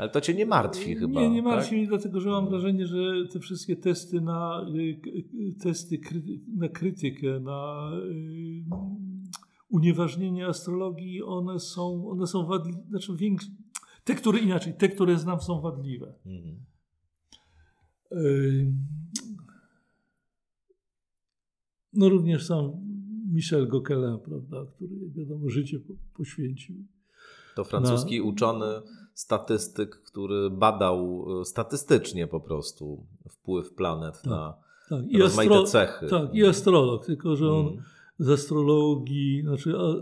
[SPEAKER 2] Ale to cię nie martwi chyba.
[SPEAKER 3] Nie, nie martwi
[SPEAKER 2] tak?
[SPEAKER 3] mnie, dlatego że mam wrażenie, że te wszystkie testy na y, y, testy na krytykę, na y, unieważnienie astrologii, one są, one są wadliwe, znaczy większe, te, które inaczej, te, które znam są wadliwe.
[SPEAKER 2] Mhm.
[SPEAKER 3] No również sam Michel Gauquelin, prawda, który wiadomo życie po, poświęcił.
[SPEAKER 2] To francuski
[SPEAKER 3] No.
[SPEAKER 2] uczony statystyk, który badał y, statystycznie po prostu wpływ planet
[SPEAKER 3] Tak.
[SPEAKER 2] na
[SPEAKER 3] Tak,
[SPEAKER 2] rozmaite cechy.
[SPEAKER 3] Tak, i astrolog, tylko że on
[SPEAKER 2] Mhm.
[SPEAKER 3] z astrologii, znaczy a,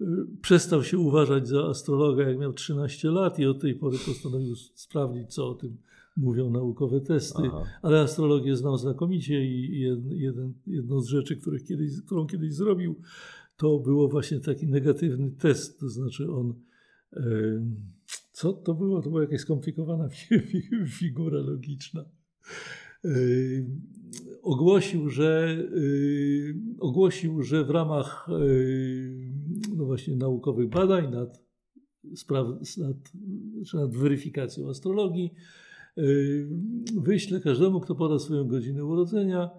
[SPEAKER 3] y, przestał się uważać za astrologa, jak miał 13 lat i od tej pory postanowił sprawdzić, co o tym mówią naukowe testy.
[SPEAKER 2] Aha.
[SPEAKER 3] Ale astrologię znał znakomicie i jed- jeden, jedną z rzeczy, których kiedyś, którą kiedyś zrobił, to było właśnie taki negatywny test, to znaczy on em, co to było? To była jakaś skomplikowana fi- fi- figura logiczna. Em, Ogłosił, że, y, ogłosił, że w ramach y, no właśnie naukowych badań nad, spraw, nad, nad weryfikacją astrologii wyśle każdemu, kto poda swoją godzinę urodzenia,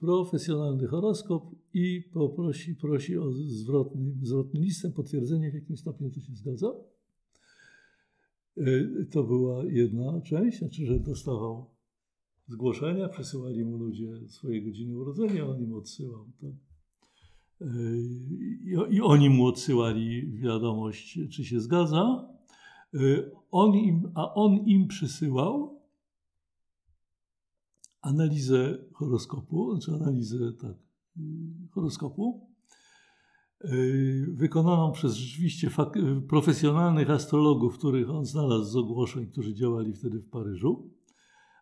[SPEAKER 3] profesjonalny horoskop i poprosi prosi o zwrotny, zwrotny listem, potwierdzenie, w jakim stopniu to się zgadza. Y, To była jedna część, znaczy, że dostawał zgłoszenia, przesyłali mu ludzie swoje godziny urodzenia, on im odsyłał. Tak? Y, I, I oni mu odsyłali wiadomość, czy się zgadza. Y, On im, a on im przysyłał analizę horoskopu, znaczy analizę tak, horoskopu, wykonaną przez rzeczywiście fak- profesjonalnych astrologów, których on znalazł z ogłoszeń, którzy działali wtedy w Paryżu,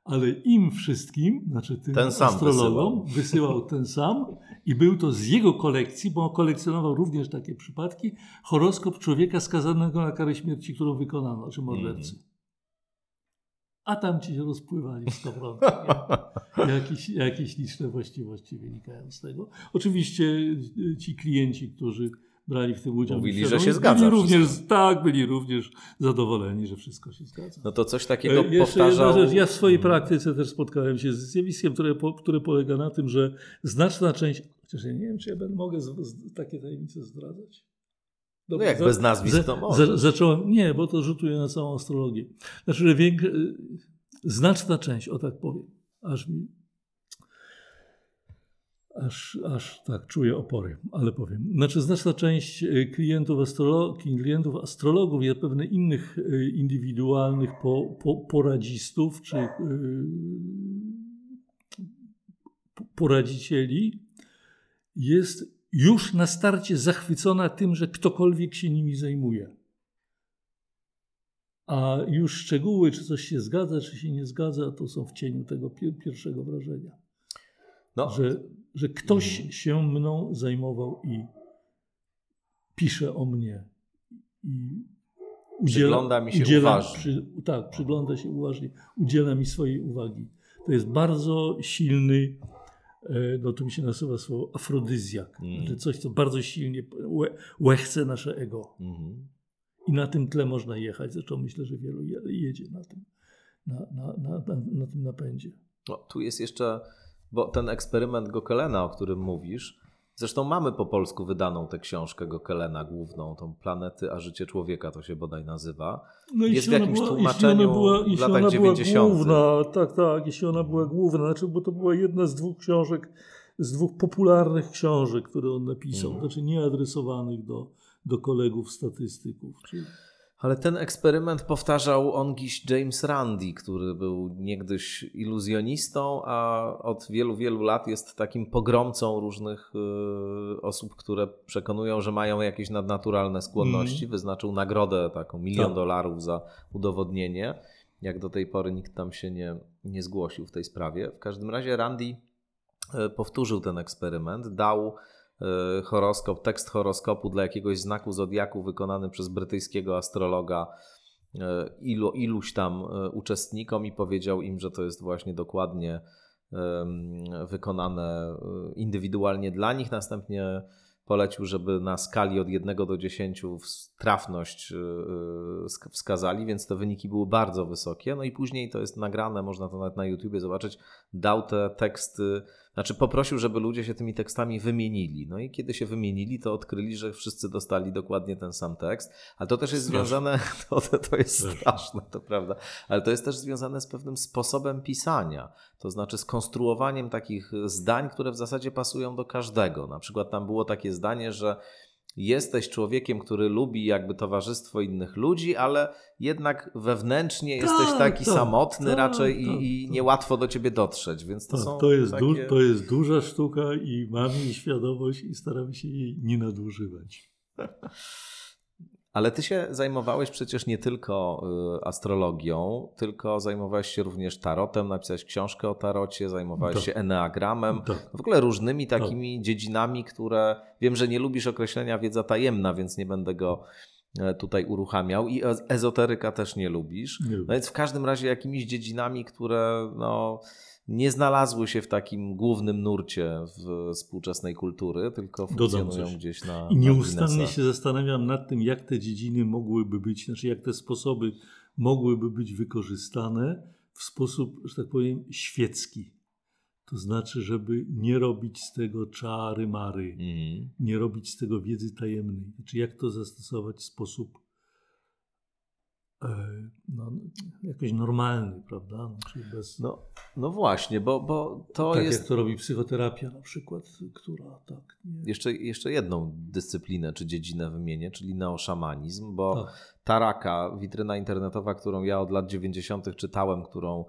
[SPEAKER 3] ale im wszystkim, znaczy tym
[SPEAKER 2] Ten
[SPEAKER 3] astrologom, wysyłał. ten sam i był to z jego kolekcji, bo on kolekcjonował również takie przypadki, horoskop człowieka skazanego na karę śmierci, którą wykonano, czy mordercy.
[SPEAKER 2] Mhm.
[SPEAKER 3] A tam ci się rozpływali w skowronkę. jakieś, jakieś liczne właściwości wynikają z tego. Oczywiście y, ci klienci, którzy brali w tym udział,
[SPEAKER 2] Mówili, że się zgadza
[SPEAKER 3] Byli również, tak, byli również zadowoleni, że wszystko się zgadza.
[SPEAKER 2] No to coś takiego
[SPEAKER 3] E, Jeszcze
[SPEAKER 2] powtarzał.
[SPEAKER 3] jedna rzecz. Ja w swojej praktyce też spotkałem się z zjawiskiem, które, które polega na tym, że znaczna część, chociaż ja nie wiem, czy ja będę, mogę z, z, takie tajemnice zdradzać.
[SPEAKER 2] No jak bez nazwisk, to możesz.
[SPEAKER 3] zacząłem, nie, bo to rzutuje na całą astrologię. Znaczy, że więk, znaczna część, o tak powiem, aż mi Aż, aż tak czuję opory, ale powiem. Znaczy, znaczna część y, klientów, astrolog, klientów astrologów i pewne innych y, indywidualnych po, po, poradzistów czy y, po- poradzicieli jest już na starcie zachwycona tym, że ktokolwiek się nimi zajmuje. A już szczegóły, czy coś się zgadza, czy się nie zgadza, to są w cieniu tego pier- pierwszego wrażenia
[SPEAKER 2] No,
[SPEAKER 3] że, że ktoś się mną zajmował i pisze o mnie i
[SPEAKER 2] Przygląda mi się uważnie. Przy,
[SPEAKER 3] tak, przygląda się uważnie, udziela mi swojej uwagi. To jest bardzo silny, no to mi się nazywa słowo afrodyzjak, mm. znaczy coś, co bardzo silnie łechce nasze ego. Mm. I na tym tle można jechać. Zresztą myślę, że wielu jedzie na tym, na, na, na, na tym napędzie.
[SPEAKER 2] No, tu jest jeszcze, bo ten eksperyment Gokelena, o którym mówisz, Zresztą mamy po polsku wydaną tę książkę Gokelena główną, tą Planety, a życie człowieka to się bodaj nazywa. No jest w jakimś była, tłumaczeniu była, w latach ona 90.
[SPEAKER 3] Główna, tak, tak, jeśli ona była główna, znaczy, bo to była jedna z dwóch książek, z dwóch popularnych książek, które on napisał, mm. znaczy nieadresowanych do, do kolegów statystyków. Czyli...
[SPEAKER 2] Ale ten eksperyment powtarzał ongiś James Randi, który był niegdyś iluzjonistą, a od wielu, wielu lat jest takim pogromcą różnych y, osób, które przekonują, że mają jakieś nadnaturalne skłonności. Mm. Wyznaczył nagrodę taką milion tak. dolarów za udowodnienie. Jak do tej pory nikt tam się nie, nie zgłosił w tej sprawie. W każdym razie Randi y, powtórzył ten eksperyment, dał horoskop, tekst horoskopu dla jakiegoś znaku zodiaku wykonany przez brytyjskiego astrologa e, ilu, iluś tam e, uczestnikom i powiedział im, że to jest właśnie dokładnie wykonane indywidualnie dla nich. Następnie polecił, żeby na skali od 1 do 10 trafność wskazali, więc te wyniki były bardzo wysokie. No i później to jest nagrane, można to nawet na YouTubie zobaczyć, dał te teksty znaczy poprosił, żeby ludzie się tymi tekstami wymienili. No i kiedy się wymienili, to odkryli, że wszyscy dostali dokładnie ten sam tekst. Ale to też jest związane, to, to jest straszne, to prawda, ale to jest też związane z pewnym sposobem pisania. To znaczy skonstruowaniem takich zdań, które w zasadzie pasują do każdego. Na przykład tam było takie zdanie, że jesteś człowiekiem, który lubi jakby towarzystwo innych ludzi, ale jednak wewnętrznie tak, jesteś taki tak, samotny tak, raczej tak, i, i, niełatwo do ciebie dotrzeć, więc to
[SPEAKER 3] tak,
[SPEAKER 2] są
[SPEAKER 3] to jest,
[SPEAKER 2] takie...
[SPEAKER 3] du, to jest duża sztuka i mamy jej świadomość i staramy się jej nie nadużywać.
[SPEAKER 2] Ale ty się zajmowałeś przecież nie tylko y, astrologią, tylko zajmowałeś się również tarotem, napisałeś książkę o tarocie, zajmowałeś tak. się eneagramem, tak. w ogóle różnymi tak. takimi tak. dziedzinami, które wiem, że nie lubisz określenia wiedza tajemna, więc nie będę go e, tutaj uruchamiał i ezoteryka też nie lubisz. Nie no więc w każdym razie jakimiś dziedzinami, które no, nie znalazły się w takim głównym nurcie w współczesnej kultury, tylko funkcjonują gdzieś na.
[SPEAKER 3] I nieustannie na się zastanawiam nad tym, jak te dziedziny mogłyby być, znaczy jak te sposoby mogłyby być wykorzystane w sposób, że tak powiem, świecki. To znaczy, żeby nie robić z tego czary mary, mm. nie robić z tego wiedzy tajemnej. Znaczy, jak to zastosować w sposób no, jakoś normalny, prawda?
[SPEAKER 2] No, bez... no, no właśnie, bo, bo to
[SPEAKER 3] tak
[SPEAKER 2] jest...
[SPEAKER 3] jak to robi psychoterapia na przykład, która tak...
[SPEAKER 2] Nie... Jeszcze, jeszcze jedną dyscyplinę czy dziedzinę wymienię, czyli neoszamanizm, bo tak. Taraka, witryna internetowa, którą ja od lat 90. czytałem, którą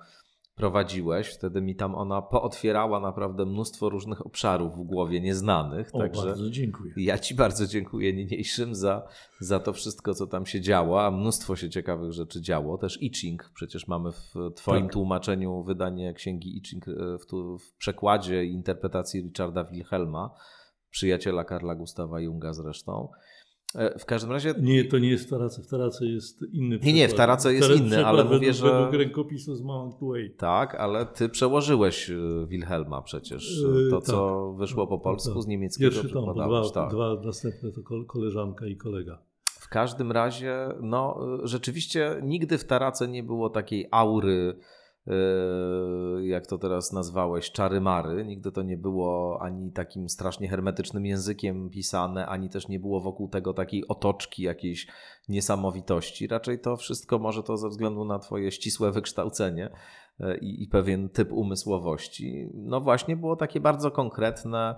[SPEAKER 2] prowadziłeś. Wtedy mi tam ona pootwierała naprawdę mnóstwo różnych obszarów w głowie nieznanych.
[SPEAKER 3] O, Także bardzo dziękuję.
[SPEAKER 2] Ja Ci bardzo dziękuję niniejszym za, za to wszystko, co tam się działo, a mnóstwo się ciekawych rzeczy działo. Też I Ching, przecież mamy w Twoim tak. tłumaczeniu wydanie księgi I Ching e, w, tu, w przekładzie i interpretacji Richarda Wilhelma, przyjaciela Karla Gustawa Junga zresztą. E, w każdym razie.
[SPEAKER 3] Nie, to nie jest w Tarace. W Tarace jest inny.
[SPEAKER 2] Nie, nie, w Tarace jest inny, ale mówię,
[SPEAKER 3] według,
[SPEAKER 2] że.
[SPEAKER 3] Według rękopisu z Mount Way.
[SPEAKER 2] Tak, ale ty przełożyłeś e, Wilhelma przecież. E, to, co tak. wyszło po polsku tak. z niemieckiego.
[SPEAKER 3] Pierwszy tom, dwa, tak. dwa następne to koleżanka i kolega.
[SPEAKER 2] W każdym razie, no, rzeczywiście nigdy w Tarace nie było takiej aury jak to teraz nazwałeś, czary-mary. Nigdy to nie było ani takim strasznie hermetycznym językiem pisane, ani też nie było wokół tego takiej otoczki jakiejś niesamowitości. Raczej to wszystko może to ze względu na twoje ścisłe wykształcenie yy, i, i pewien typ umysłowości. No właśnie było takie bardzo konkretne,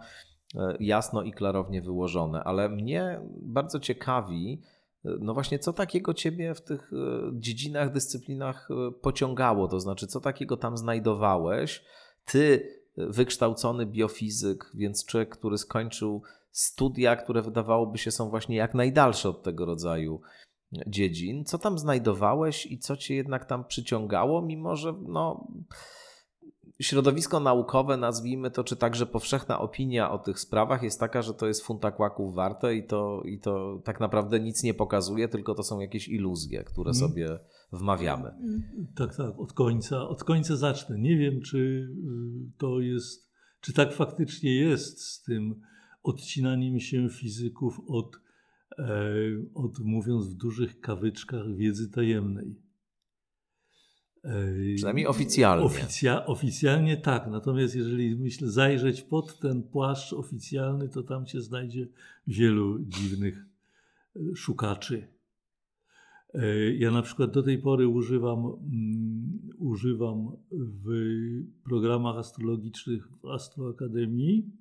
[SPEAKER 2] yy, jasno i klarownie wyłożone. Ale mnie bardzo ciekawi, no właśnie, co takiego ciebie w tych e, dziedzinach, dyscyplinach e, pociągało? To znaczy, co takiego tam znajdowałeś? Ty, e, wykształcony biofizyk, więc człowiek, który skończył studia, które wydawałoby się są właśnie jak najdalsze od tego rodzaju dziedzin. Co tam znajdowałeś i co cię jednak tam przyciągało, mimo że no, środowisko naukowe, nazwijmy to, czy także powszechna opinia o tych sprawach jest taka, że to jest funta kłaków warte i to, i to tak naprawdę nic nie pokazuje, tylko to są jakieś iluzje, które
[SPEAKER 3] Mhm.
[SPEAKER 2] sobie wmawiamy.
[SPEAKER 3] Tak, tak, od końca, od końca zacznę. Nie wiem, czy y, to jest, czy tak faktycznie jest z tym odcinaniem się fizyków od, e, od mówiąc w dużych kawyczkach, wiedzy tajemnej. E,
[SPEAKER 2] Przynajmniej oficjalnie.
[SPEAKER 3] Oficja, oficjalnie tak, natomiast jeżeli myślę zajrzeć pod ten płaszcz oficjalny, to tam się znajdzie wielu dziwnych e, szukaczy. E, Ja na przykład do tej pory używam, mm, używam w programach astrologicznych w Astroakademii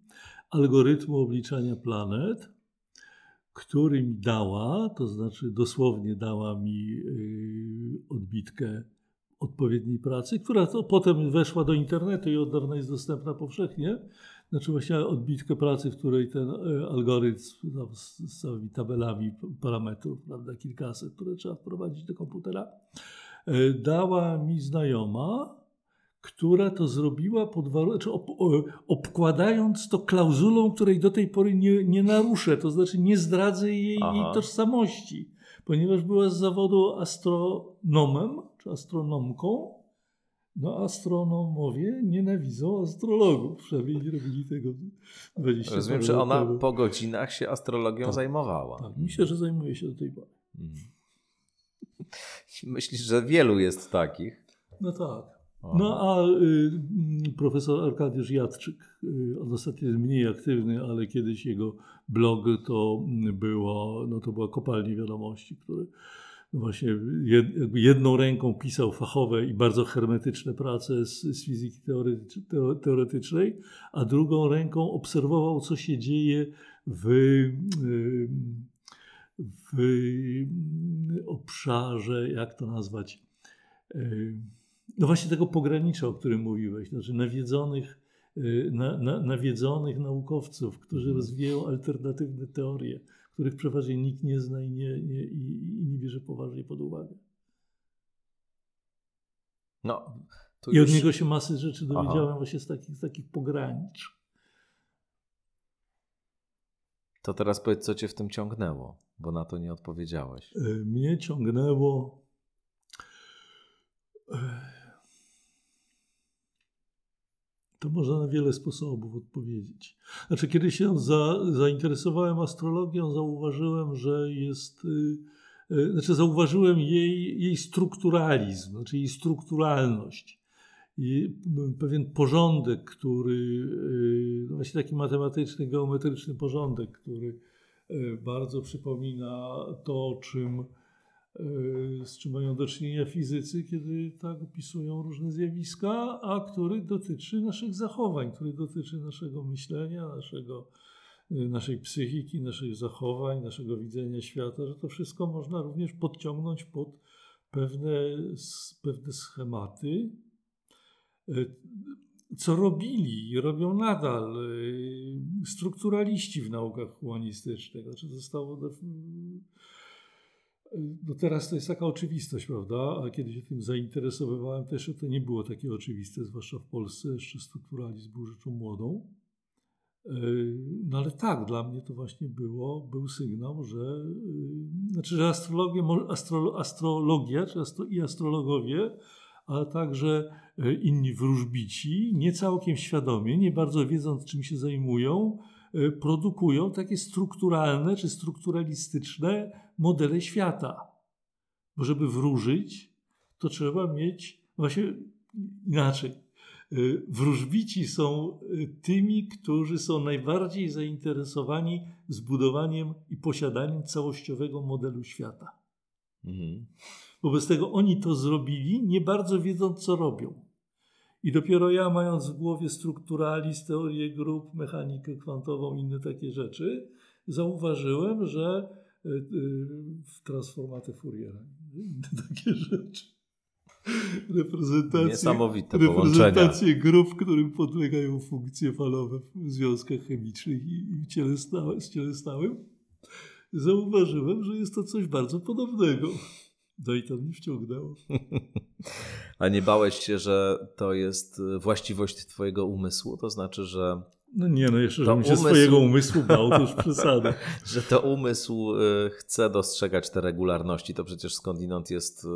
[SPEAKER 3] algorytmu obliczania planet, który mi dała, to znaczy dosłownie dała mi y, odbitkę odpowiedniej pracy, która to potem weszła do internetu i od dawna jest dostępna powszechnie. Znaczy właśnie odbitkę pracy, w której ten e, algorytm tam z, z całymi tabelami parametrów, prawda, kilkaset, które trzeba wprowadzić do komputera, e, dała mi znajoma, która to zrobiła pod warunkiem, czy ob, obkładając to klauzulą, której do tej pory nie, nie naruszę, to znaczy nie zdradzę jej, jej tożsamości, ponieważ była z zawodu astronomem, czy astronomką, no astronomowie nienawidzą astrologów, przynajmniej nie robili tego 20
[SPEAKER 2] Rozumiem, że ona
[SPEAKER 3] temu.
[SPEAKER 2] po godzinach się astrologią
[SPEAKER 3] Tak.
[SPEAKER 2] zajmowała.
[SPEAKER 3] Tak, myślę, że zajmuje się do tej pory.
[SPEAKER 2] Mhm. Myślisz, że wielu jest takich?
[SPEAKER 3] No tak.
[SPEAKER 2] O.
[SPEAKER 3] No a y, mm, profesor Arkadiusz Jadczyk, y, on ostatnio jest mniej aktywny, ale kiedyś jego blog to było, no to była kopalnia wiadomości, który właśnie jed, jakby jedną ręką pisał fachowe i bardzo hermetyczne prace z, z fizyki teoretycz, teo, teoretycznej, a drugą ręką obserwował, co się dzieje w, w obszarze, jak to nazwać, no właśnie tego pogranicza, o którym mówiłeś, znaczy nawiedzonych, na, na, nawiedzonych naukowców, którzy rozwijają alternatywne teorie, których przeważnie nikt nie zna i nie, nie, i, i nie bierze poważnie pod uwagę.
[SPEAKER 2] No,
[SPEAKER 3] I od
[SPEAKER 2] już-
[SPEAKER 3] niego się masy rzeczy
[SPEAKER 2] Aha.
[SPEAKER 3] dowiedziałem właśnie z takich, z takich pogranicz.
[SPEAKER 2] To teraz powiedz, co cię w tym ciągnęło, bo na to nie odpowiedziałeś.
[SPEAKER 3] Mnie ciągnęło. y, To można na wiele sposobów odpowiedzieć. Znaczy, kiedy się za, zainteresowałem astrologią, zauważyłem, że jest. y, y, Znaczy, zauważyłem jej, jej strukturalizm, znaczy jej strukturalność. I pewien porządek, który, y, no właśnie taki matematyczny, geometryczny porządek, który y, bardzo przypomina to, czym, z czym mają do czynienia fizycy, kiedy tak opisują różne zjawiska, a który dotyczy naszych zachowań, który dotyczy naszego myślenia, naszego, y, naszej psychiki, naszych zachowań, naszego widzenia świata, że to wszystko można również podciągnąć pod pewne, pewne schematy. Y, Co robili i robią nadal y, strukturaliści w naukach humanistycznych. Znaczy zostało no teraz to jest taka oczywistość, prawda? A kiedy się tym zainteresowywałem, też to nie było takie oczywiste, zwłaszcza w Polsce. Jeszcze strukturalizm był rzeczą młodą. Yy, No ale tak, dla mnie to właśnie było, był sygnał, że, yy, znaczy, że astrologia, astro, astrologia czy astro, i astrologowie, ale także yy, inni wróżbici, nie całkiem świadomie, nie bardzo wiedząc, czym się zajmują, produkują takie strukturalne czy strukturalistyczne modele świata. Bo żeby wróżyć, to trzeba mieć, właśnie inaczej, Y, Wróżbici są y, tymi, którzy są najbardziej zainteresowani zbudowaniem i posiadaniem całościowego modelu świata.
[SPEAKER 2] Mhm.
[SPEAKER 3] Wobec tego oni to zrobili, nie bardzo wiedząc, co robią. I dopiero ja, mając w głowie strukturalizm, teorię grup, mechanikę kwantową, inne takie rzeczy, zauważyłem, że y, y, w transformatę Fouriera, inne takie rzeczy. Reprezentacje, reprezentacje grup, którym podlegają funkcje falowe w związkach chemicznych i, i w ciele stałe, z zauważyłem, że jest to coś bardzo podobnego. No i to mnie wciągnęło.
[SPEAKER 2] A nie bałeś się, że to jest właściwość twojego umysłu? To znaczy, że
[SPEAKER 3] no nie, no jeszcze, żebym się
[SPEAKER 2] umysł-
[SPEAKER 3] swojego umysłu bał, to już przesada.
[SPEAKER 2] że to umysł y, chce dostrzegać te regularności. To przecież skądinąd jest y,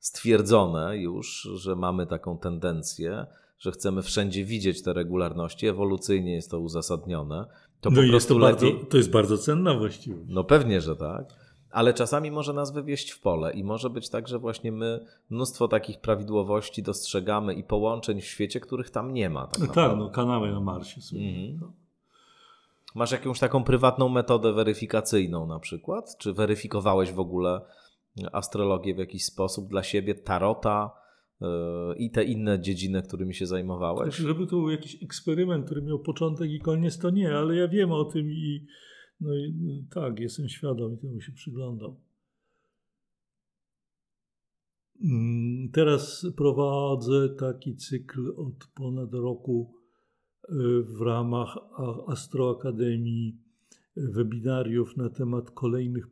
[SPEAKER 2] stwierdzone już, że mamy taką tendencję, że chcemy wszędzie widzieć te regularności. Ewolucyjnie jest to uzasadnione. To
[SPEAKER 3] no
[SPEAKER 2] po
[SPEAKER 3] jest to, bardzo,
[SPEAKER 2] lepiej.
[SPEAKER 3] to jest bardzo cenna właściwość.
[SPEAKER 2] No pewnie, że tak. Ale czasami może nas wywieźć w pole i może być tak, że właśnie my mnóstwo takich prawidłowości dostrzegamy i połączeń w świecie, których tam nie ma. Tak
[SPEAKER 3] No tak, no kanały na Marsie są.
[SPEAKER 2] Mhm.
[SPEAKER 3] No.
[SPEAKER 2] Masz jakąś taką prywatną metodę weryfikacyjną na przykład? Czy weryfikowałeś w ogóle astrologię w jakiś sposób dla siebie, tarota yy, i te inne dziedziny, którymi się zajmowałeś?
[SPEAKER 3] Znaczy, żeby to był jakiś eksperyment, który miał początek i koniec, to nie, ale ja wiem o tym i, no i no, tak, jestem świadom i temu się przyglądam. Mm, Teraz prowadzę taki cykl od ponad roku y, w ramach Astroakademii y, webinariów na temat kolejnych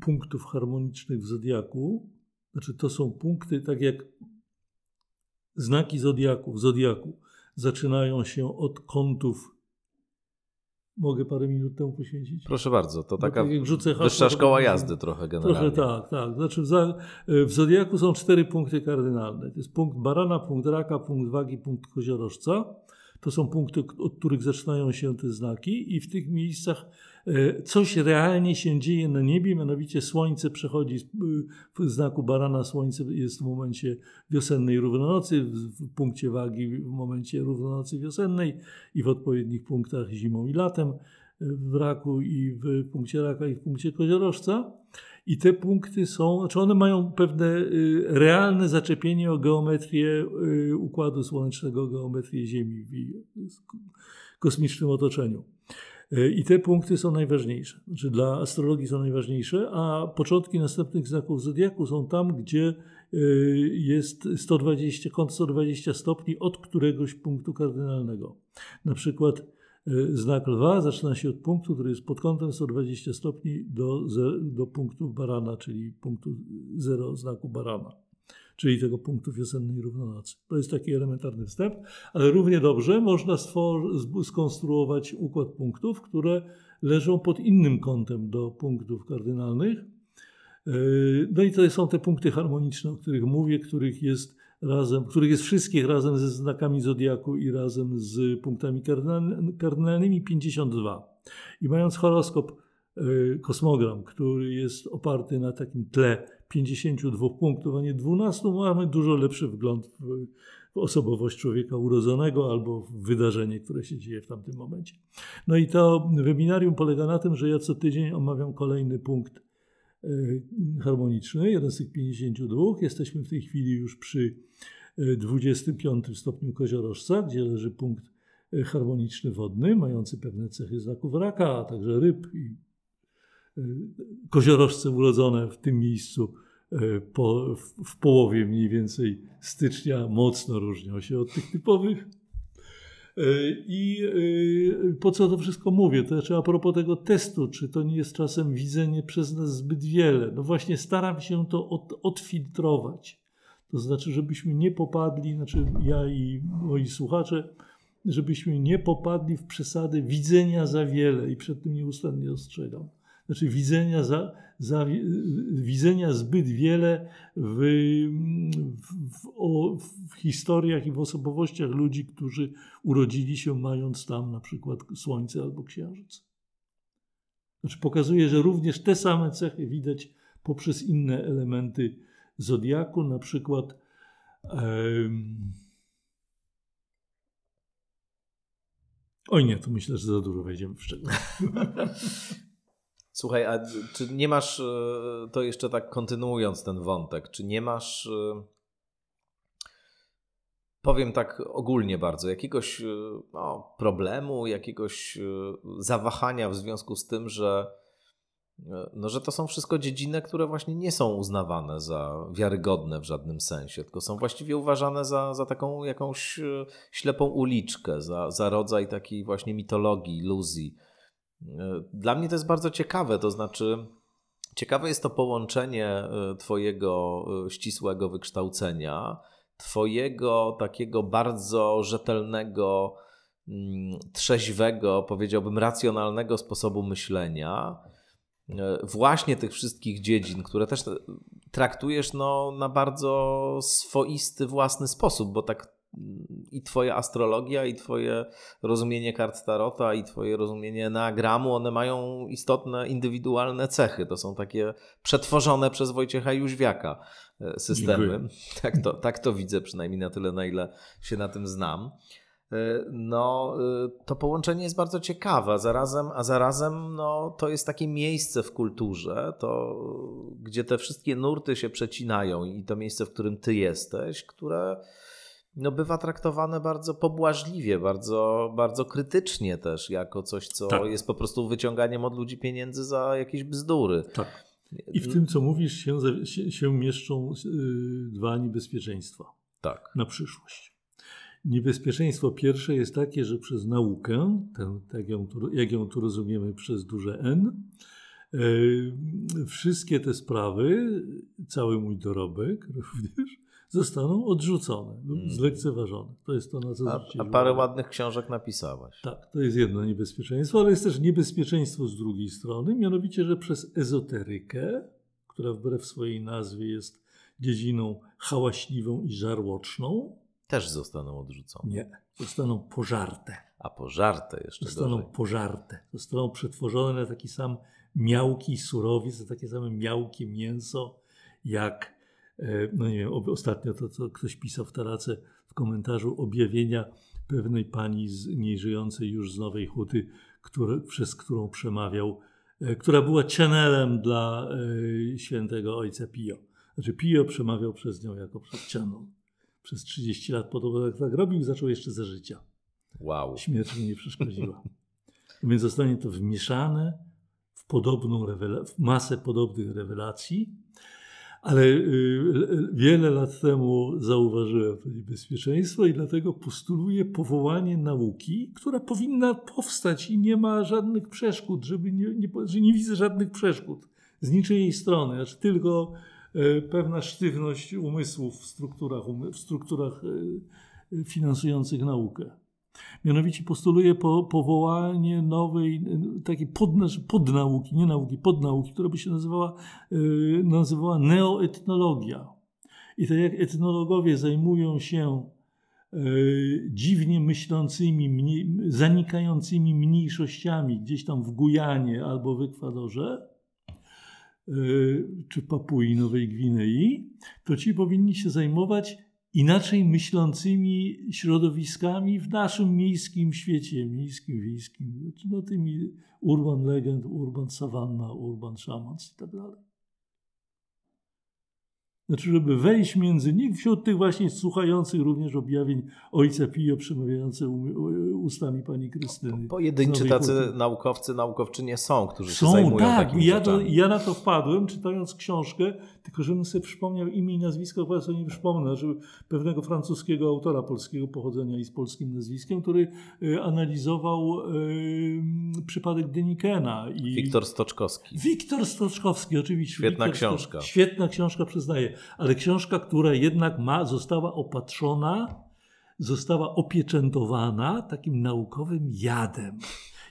[SPEAKER 3] punktów harmonicznych w Zodiaku. Znaczy to są punkty, tak jak znaki Zodiaku, w Zodiaku zaczynają się od kątów. Mogę parę minut temu poświęcić?
[SPEAKER 2] Proszę bardzo, to taka
[SPEAKER 3] tak rzucę hasło,
[SPEAKER 2] wyższa szkoła
[SPEAKER 3] będzie-
[SPEAKER 2] jazdy trochę generalnie.
[SPEAKER 3] Trochę tak, tak. Znaczy w, za, w Zodiaku są cztery punkty kardynalne. To jest punkt barana, punkt raka, punkt wagi, punkt koziorożca. To są punkty, od których zaczynają się te znaki i w tych miejscach e, coś realnie się dzieje na niebie, mianowicie Słońce przechodzi z- w znaku barana, Słońce jest w momencie wiosennej równonocy, w, punkcie wagi w momencie równonocy wiosennej i w odpowiednich punktach zimą i latem w raku i w punkcie raka i w punkcie koziorożca. I te punkty są, znaczy one mają pewne y, realne zaczepienie o geometrię y, Układu Słonecznego, geometrię Ziemi w kosmicznym otoczeniu. Y, I te punkty są najważniejsze. Znaczy dla astrologii są najważniejsze, a początki następnych znaków Zodiaku są tam, gdzie y, jest 120, kąt 120 stopni od któregoś punktu kardynalnego. Na przykład y, znak lwa zaczyna się od punktu, który jest pod kątem 120 stopni do, do punktu barana, czyli punktu zero znaku barana, czyli tego punktu wiosennej równonocy. To jest taki elementarny wstęp, ale równie dobrze można skonstruować układ punktów, które leżą pod innym kątem do punktów kardynalnych. Yy, No i to są te punkty harmoniczne, o których mówię, których jest razem, których jest wszystkich razem ze znakami zodiaku i razem z punktami kardynal- kardynalnymi 52. I mając horoskop, yy, kosmogram, który jest oparty na takim tle 52 punktów, a nie 12, mamy dużo lepszy wgląd w, w osobowość człowieka urodzonego albo w wydarzenie, które się dzieje w tamtym momencie. No i to webinarium polega na tym, że ja co tydzień omawiam kolejny punkt y, harmoniczny, jeden z tych 52. Jesteśmy w tej chwili już przy y, 25 stopniu koziorożca, gdzie leży punkt y, harmoniczny wodny, mający pewne cechy znaków raka, a także ryb i koziorożce urodzone w tym miejscu y, po, w, w połowie mniej więcej stycznia mocno różnią się od tych typowych. Y, I y, po co to wszystko mówię? To znaczy a propos tego testu, czy to nie jest czasem widzenie przez nas zbyt wiele? No właśnie staram się to od, odfiltrować. To znaczy, żebyśmy nie popadli, znaczy ja i moi słuchacze, żebyśmy nie popadli w przesady widzenia za wiele i przed tym nieustannie ostrzegam. Znaczy widzenia, za, za, widzenia zbyt wiele w, w, w, o, w historiach i w osobowościach ludzi, którzy urodzili się mając tam na przykład Słońce albo Księżyc. Znaczy pokazuje, że również te same cechy widać poprzez inne elementy zodiaku, na przykład Oj nie, to myślę, że za dużo wejdziemy w szczegóły.
[SPEAKER 2] Słuchaj, a czy nie masz, e, to jeszcze tak kontynuując ten wątek, czy nie masz, e, powiem tak ogólnie bardzo, jakiegoś e, no, problemu, jakiegoś zawahania w związku z tym, że, no, że to są wszystko dziedziny, które właśnie nie są uznawane za wiarygodne w żadnym sensie, tylko są właściwie uważane za, za taką jakąś ślepą uliczkę, za, za rodzaj takiej właśnie mitologii, iluzji. Dla mnie to jest bardzo ciekawe, to znaczy ciekawe jest to połączenie e, Twojego e, ścisłego wykształcenia, Twojego takiego bardzo rzetelnego, mm, trzeźwego, powiedziałbym, racjonalnego sposobu myślenia, e, właśnie tych wszystkich dziedzin, które też traktujesz no, na bardzo swoisty, własny sposób, bo tak i twoja astrologia, i twoje rozumienie kart tarota, i twoje rozumienie eneagramu, one mają istotne, indywidualne cechy. To są takie przetworzone przez Wojciecha Jóźwiaka e, systemy. Tak to, tak to widzę, przynajmniej na tyle, na ile się na tym znam. E, no, e, to połączenie jest bardzo ciekawe, a zarazem, a zarazem no, to jest takie miejsce w kulturze, to, gdzie te wszystkie nurty się przecinają i to miejsce, w którym ty jesteś, które no bywa traktowane bardzo pobłażliwie, bardzo, bardzo krytycznie też, jako coś, co tak. jest po prostu wyciąganiem od ludzi pieniędzy za jakieś bzdury.
[SPEAKER 3] Tak. I w tym, co mówisz, się, się, mieszczą yy, dwa niebezpieczeństwa
[SPEAKER 2] tak.
[SPEAKER 3] na przyszłość. Niebezpieczeństwo pierwsze jest takie, że przez naukę, tę, tak ją, jak ją tu rozumiemy przez duże N, yy, wszystkie te sprawy, cały mój dorobek również, zostaną odrzucone lub hmm. zlekceważone. To jest to, na co
[SPEAKER 2] A, a parę ładnych książek napisałeś.
[SPEAKER 3] Tak, to jest jedno niebezpieczeństwo, ale jest też niebezpieczeństwo z drugiej strony, mianowicie, że przez ezoterykę, która wbrew swojej nazwie jest dziedziną hałaśliwą i żarłoczną,
[SPEAKER 2] też zostaną odrzucone.
[SPEAKER 3] Nie, zostaną pożarte.
[SPEAKER 2] A pożarte jeszcze
[SPEAKER 3] Zostaną
[SPEAKER 2] gorzej.
[SPEAKER 3] pożarte. Zostaną przetworzone na taki sam miałki surowiec, na takie same miałkie mięso, jak no nie wiem, ostatnio to, co ktoś pisał w Tarace w komentarzu objawienia pewnej pani z nieżyjącej już z Nowej Huty, które, przez którą przemawiał, e, która była channelem dla e, świętego ojca Pio. Znaczy Pio przemawiał przez nią jako przez channel. Przez 30 lat podobno tak, tak robił i zaczął jeszcze za życia.
[SPEAKER 2] Wow.
[SPEAKER 3] Śmierć mu nie przeszkodziła. Więc zostanie to wmieszane w podobną w masę podobnych rewelacji ale y, wiele lat temu zauważyłem to niebezpieczeństwo i dlatego postuluję powołanie nauki, która powinna powstać i nie ma żadnych przeszkód, żeby nie, nie, że nie widzę żadnych przeszkód z niczyjej strony, znaczy tylko e, pewna sztywność umysłów w strukturach, w strukturach e, finansujących naukę. Mianowicie postuluje po, powołanie nowej, takiej pod, podnauki, nie nauki, podnauki, która by się nazywała, yy, nazywała neoetnologia. I tak jak etnologowie zajmują się yy, dziwnie myślącymi, zanikającymi mniejszościami gdzieś tam w Gujanie albo w Ekwadorze, yy, czy Papui Nowej Gwinei, to ci powinni się zajmować inaczej myślącymi środowiskami w naszym miejskim świecie, miejskim, wiejskim, no tymi urban legend, urban savanna, urban shamans i tak. Znaczy, żeby wejść między nich, wśród tych właśnie słuchających również objawień Ojca Pio przemawiające ustami pani Krystyny.
[SPEAKER 2] Pojedynczy tacy Huty. naukowcy, naukowczynie są, którzy są, się zajmują tak, takimi
[SPEAKER 3] ja, to, ja na to wpadłem, czytając książkę, tylko żebym sobie przypomniał imię i nazwisko, bo sobie nie przypomnę, że pewnego francuskiego autora polskiego pochodzenia i z polskim nazwiskiem, który y, analizował y, przypadek Denikena. I...
[SPEAKER 2] Wiktor Stoczkowski.
[SPEAKER 3] Wiktor Stoczkowski, oczywiście.
[SPEAKER 2] Świetna
[SPEAKER 3] Wiktor
[SPEAKER 2] książka.
[SPEAKER 3] Świetna książka, przyznaję ale książka, która jednak ma, została opatrzona, została opieczętowana takim naukowym jadem.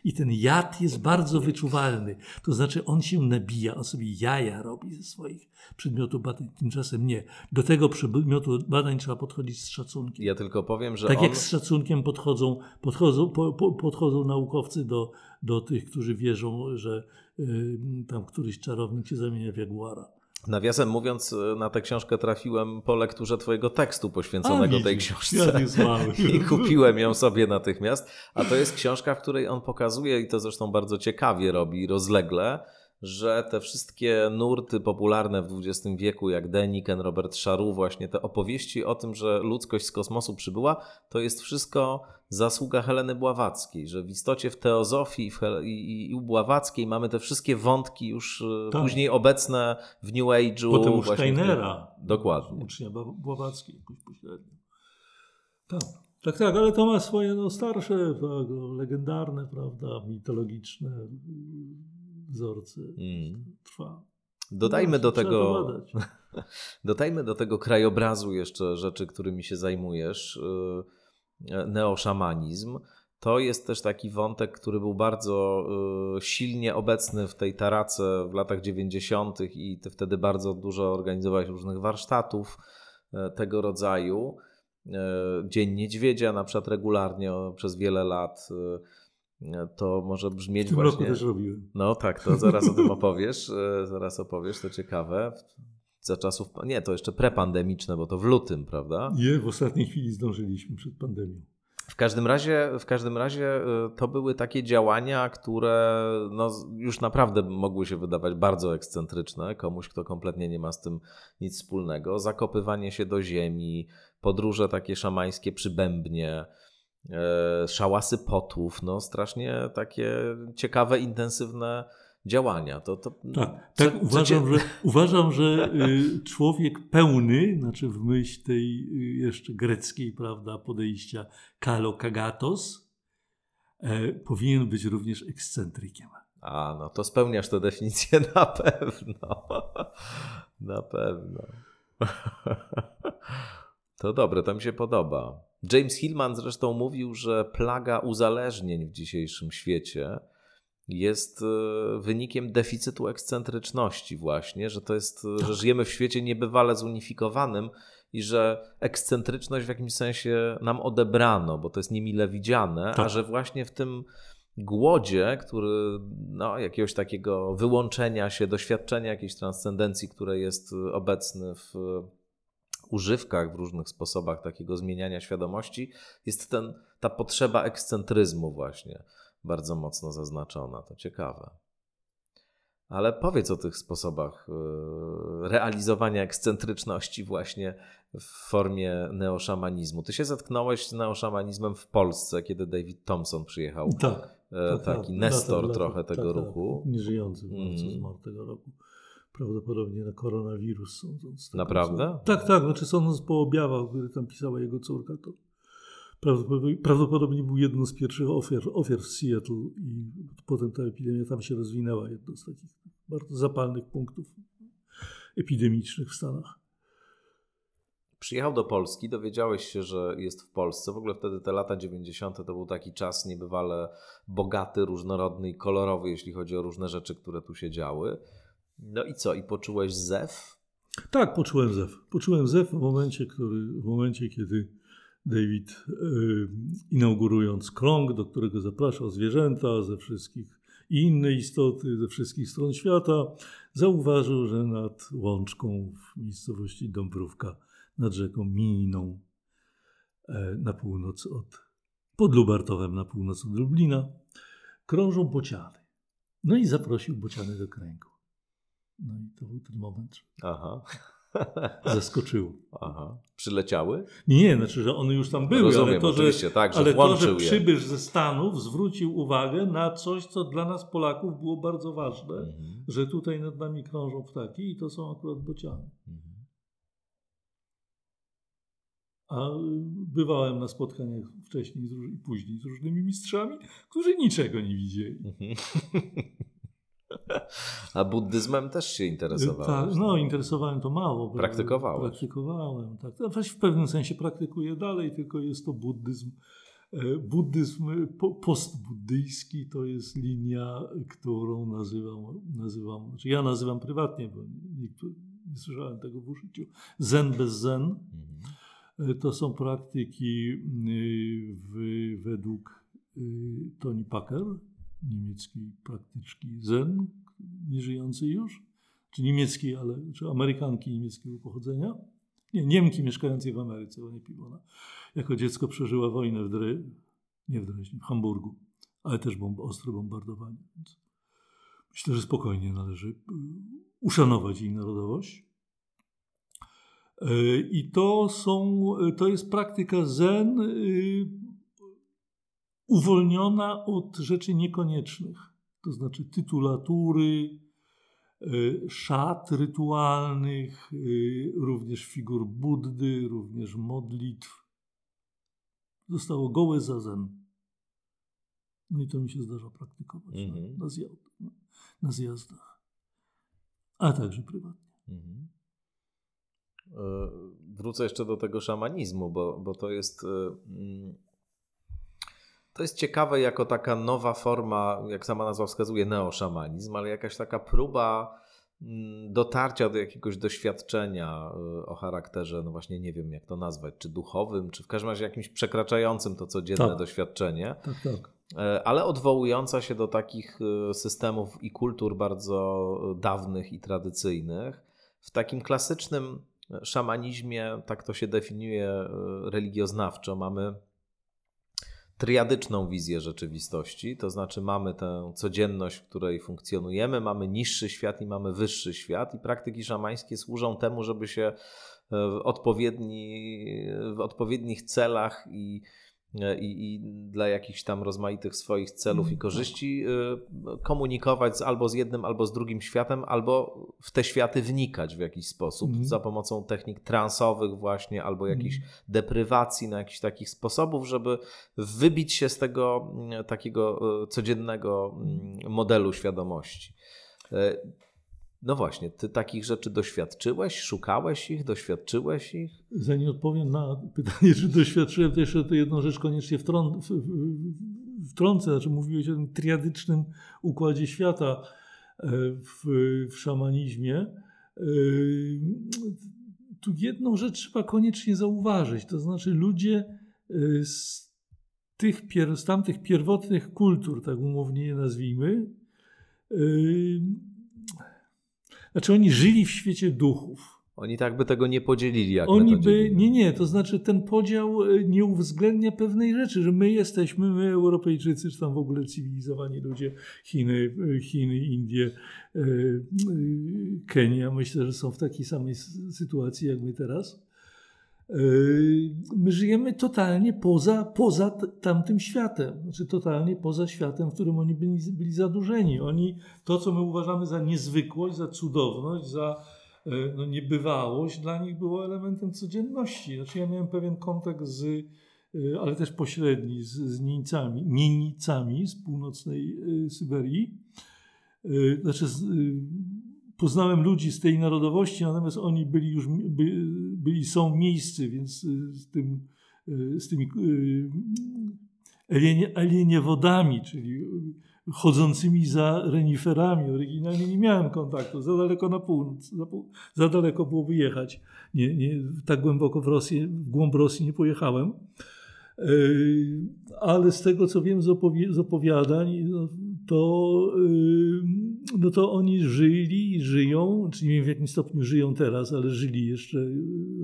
[SPEAKER 3] I ten jad jest bardzo wyczuwalny. To znaczy, on się nabija, on sobie jaja robi ze swoich przedmiotów badań. Tymczasem nie. Do tego przedmiotu badań trzeba podchodzić z szacunkiem.
[SPEAKER 2] Ja tylko powiem, że.
[SPEAKER 3] Tak
[SPEAKER 2] on...
[SPEAKER 3] jak z szacunkiem podchodzą, podchodzą, po, po, podchodzą naukowcy do, do tych, którzy wierzą, że y, tam któryś czarownik się zamienia w jaguara.
[SPEAKER 2] Nawiasem mówiąc, e, na tę książkę trafiłem po lekturze Twojego tekstu poświęconego
[SPEAKER 3] A,
[SPEAKER 2] tej książce. I kupiłem ją sobie natychmiast. A to jest książka, w której on pokazuje, i to zresztą bardzo ciekawie robi, rozlegle, że te wszystkie nurty popularne w XX wieku, jak Deniken, Robert Charroux, właśnie te opowieści o tym, że ludzkość z kosmosu przybyła, to jest wszystko zasługa Heleny Bławackiej, że w istocie w teozofii i, i u Bławackiej mamy te wszystkie wątki już e, tak. później obecne w New Age'u.
[SPEAKER 3] Potem u Steinera.
[SPEAKER 2] Dokładnie.
[SPEAKER 3] Ucznia Bławackiej jakoś pośrednio. Tak. Tak, tak, ale to ma swoje no, starsze, tak, no, legendarne, prawda, mitologiczne wzorce. Mm. Trwa.
[SPEAKER 2] Dodajmy do tego. Dodajmy do tego krajobrazu jeszcze rzeczy, którymi się zajmujesz. Yy, Neoszamanizm. To jest też taki wątek, który był bardzo yy, silnie obecny w tej tarace w latach 90. i ty wtedy bardzo dużo organizowałeś różnych warsztatów yy, tego rodzaju. Yy, Dzień Niedźwiedzia na przykład regularnie przez wiele lat. To może brzmieć
[SPEAKER 3] W tym
[SPEAKER 2] właśnie...
[SPEAKER 3] roku też robiłem.
[SPEAKER 2] No tak, to zaraz o tym opowiesz. e, Zaraz opowiesz, to ciekawe. Za czasów, nie, to jeszcze prepandemiczne, bo to w lutym, prawda?
[SPEAKER 3] Nie, w ostatniej chwili zdążyliśmy przed pandemią.
[SPEAKER 2] W każdym razie, w każdym razie e, to były takie działania, które no, już naprawdę mogły się wydawać bardzo ekscentryczne komuś, kto kompletnie nie ma z tym nic wspólnego. Zakopywanie się do ziemi, podróże takie szamańskie przy bębnie, e, szałasy potów, no strasznie takie ciekawe, intensywne działania. To, to,
[SPEAKER 3] Tak,
[SPEAKER 2] co-
[SPEAKER 3] tak
[SPEAKER 2] co
[SPEAKER 3] uważam,
[SPEAKER 2] cię-
[SPEAKER 3] że, uważam, że y, człowiek pełny, znaczy w myśl tej y, jeszcze greckiej prawda, podejścia kalokagatos, e, powinien być również ekscentrykiem.
[SPEAKER 2] A, no to spełniasz tę definicję na pewno. Na pewno. To dobre, to mi się podoba. James Hillman zresztą mówił, że plaga uzależnień w dzisiejszym świecie jest e, wynikiem deficytu ekscentryczności właśnie, że to jest, e, że żyjemy w świecie niebywale zunifikowanym i że ekscentryczność w jakimś sensie nam odebrano, bo to jest niemile widziane, a
[SPEAKER 3] Tak.
[SPEAKER 2] że właśnie w tym głodzie, który, no, jakiegoś takiego wyłączenia się, doświadczenia jakiejś transcendencji, które jest e, obecny w używkach, w różnych sposobach takiego zmieniania świadomości, jest ten, ta potrzeba ekscentryzmu właśnie bardzo mocno zaznaczona. To ciekawe. Ale powiedz o tych sposobach e, realizowania ekscentryczności właśnie w formie neoszamanizmu. Ty się zetknąłeś z neoszamanizmem w Polsce, kiedy David Thompson przyjechał.
[SPEAKER 3] Tak. Tak,
[SPEAKER 2] Taki
[SPEAKER 3] tak,
[SPEAKER 2] nestor trochę
[SPEAKER 3] lata-
[SPEAKER 2] tego
[SPEAKER 3] tak,
[SPEAKER 2] ruchu.
[SPEAKER 3] Tak, nieżyjący
[SPEAKER 2] Mhm.
[SPEAKER 3] zmarł tego roku. Prawdopodobnie na koronawirus sądząc. tego,
[SPEAKER 2] Naprawdę?
[SPEAKER 3] Tak, tak. Znaczy sądząc po objawach, które tam pisała jego córka, to prawdopodobnie, prawdopodobnie był jedną z pierwszych ofiar, ofiar w Seattle i potem ta epidemia tam się rozwinęła. Jedno z takich bardzo zapalnych punktów epidemicznych w Stanach.
[SPEAKER 2] Przyjechał do Polski, dowiedziałeś się, że jest w Polsce. W ogóle wtedy te lata 90. to był taki czas niebywale bogaty, różnorodny i kolorowy, jeśli chodzi o różne rzeczy, które tu się działy. No i co? I poczułeś zew?
[SPEAKER 3] Tak, poczułem zew. Poczułem zew w momencie, który, w momencie kiedy David, y, inaugurując krąg, do którego zapraszał zwierzęta ze wszystkich i inne istoty ze wszystkich stron świata, zauważył, że nad łączką w miejscowości Dąbrówka, nad rzeką Miną, e, na północ od, pod Lubartowem, na północ od Lublina, krążą bociany. No i zaprosił bociany do kręgu. No i to był ten moment, że
[SPEAKER 2] Aha.
[SPEAKER 3] zaskoczyło.
[SPEAKER 2] Aha. Przyleciały?
[SPEAKER 3] Nie, nie, znaczy, że one już tam były,
[SPEAKER 2] Rozumiem,
[SPEAKER 3] ale to, że,
[SPEAKER 2] tak, że
[SPEAKER 3] ale to, że
[SPEAKER 2] je.
[SPEAKER 3] przybysz ze Stanów zwrócił uwagę na coś, co dla nas Polaków było bardzo ważne,
[SPEAKER 2] Mhm.
[SPEAKER 3] że tutaj nad nami krążą ptaki i to są akurat bociany.
[SPEAKER 2] Mhm.
[SPEAKER 3] A y, bywałem na spotkaniach wcześniej i później z różnymi mistrzami, którzy niczego nie widzieli.
[SPEAKER 2] Mhm. A buddyzmem też się interesowałeś?
[SPEAKER 3] Tak, no, interesowałem to mało.
[SPEAKER 2] Praktykowałeś.
[SPEAKER 3] Praktykowałem, tak. No, W pewnym sensie praktykuję dalej, tylko jest to buddyzm. e, Buddyzm e, po- postbuddyjski to jest linia, którą nazywam, nazywam znaczy ja nazywam prywatnie, bo nikt nie słyszałem tego w użyciu, zen bez zen.
[SPEAKER 2] Mhm.
[SPEAKER 3] E, To są praktyki y, w, według y, Tony Packer, niemieckiej praktyczki Zen, nieżyjącej już, czy niemieckiej, ale czy Amerykanki niemieckiego pochodzenia. Nie, Niemki mieszkającej w Ameryce, bo nie piwo. Ona jako dziecko przeżyła wojnę w Dre, nie w Dreźnie, w Hamburgu, ale też bomb, ostre bombardowanie. Więc myślę, że spokojnie należy y, uszanować jej narodowość. E, I to są, to jest praktyka zen y, uwolniona od rzeczy niekoniecznych. To znaczy tytulatury, y, szat rytualnych, y, również figur Buddy, również modlitw. Zostało gołe za zen. No i to mi się zdarza praktykować
[SPEAKER 2] Mhm.
[SPEAKER 3] na, zja- na zjazdach. a także prywatnie.
[SPEAKER 2] Mhm. E, wrócę jeszcze do tego szamanizmu, bo, bo to jest. E, mm, to jest ciekawe jako taka nowa forma, jak sama nazwa wskazuje, neoszamanizm, ale jakaś taka próba mm, dotarcia do jakiegoś doświadczenia e, o charakterze, no właśnie nie wiem jak to nazwać, czy duchowym, czy w każdym razie jakimś przekraczającym to codzienne tak. doświadczenie.
[SPEAKER 3] Tak, tak.
[SPEAKER 2] Ale odwołująca się do takich systemów i kultur bardzo dawnych i tradycyjnych, w takim klasycznym szamanizmie, tak to się definiuje religioznawczo, mamy triadyczną wizję rzeczywistości, to znaczy mamy tę codzienność, w której funkcjonujemy, mamy niższy świat i mamy wyższy świat i praktyki szamańskie służą temu, żeby się e, w, odpowiedni, w odpowiednich celach i i, i, dla jakichś tam rozmaitych swoich celów i mm, korzyści tak. komunikować z, albo z jednym, albo z drugim światem, albo w te światy wnikać w jakiś sposób mm. za pomocą technik transowych właśnie, albo jakichś mm. deprywacji, na jakichś takich sposobów, żeby wybić się z tego mm, takiego e, codziennego mm. modelu świadomości. No właśnie, ty takich rzeczy doświadczyłeś, szukałeś ich, doświadczyłeś ich?
[SPEAKER 3] Zanim odpowiem na pytanie, czy doświadczyłem, to jeszcze jedną rzecz koniecznie wtrą wtrącę. Znaczy mówiłeś o tym triadycznym układzie świata e, w, w szamanizmie. E, tu jedną rzecz trzeba koniecznie zauważyć, to znaczy ludzie e, z, tych, z tamtych pierwotnych kultur, tak umownie je nazwijmy, znaczy oni żyli w świecie duchów.
[SPEAKER 2] Oni tak by tego nie podzielili, jak
[SPEAKER 3] Oni by, nie, nie, to znaczy ten podział e, nie uwzględnia pewnej rzeczy, że my jesteśmy, my Europejczycy, czy tam w ogóle cywilizowani ludzie, Chiny, e, Chiny Indie, e, Kenia, myślę, że są w takiej samej sytuacji jak my teraz. Yy, my żyjemy totalnie poza, poza tamtym światem, znaczy totalnie poza światem, w którym oni byli, byli zadłużeni. Oni to, co my uważamy za niezwykłość, za cudowność, za yy, no, niebywałość, dla nich było elementem codzienności. Znaczy ja miałem pewien kontakt z, yy, ale też pośredni, z, z Nienicami, Nienicami z północnej Syberii. Znaczy z, poznałem ludzi z tej narodowości, natomiast oni byli już, by, byli, są miejscy, więc y, z, tym, y, z tymi y, alieniewodami, czyli chodzącymi za reniferami. Oryginalnie nie miałem kontaktu, za daleko na północ, za, za daleko było wyjechać. Nie, nie, tak głęboko w Rosji, w głąb Rosji nie pojechałem. Ale z tego, co wiem z, opowi z opowiadań, no, to, no to oni żyli i żyją, czy nie wiem w jakim stopniu żyją teraz, ale żyli jeszcze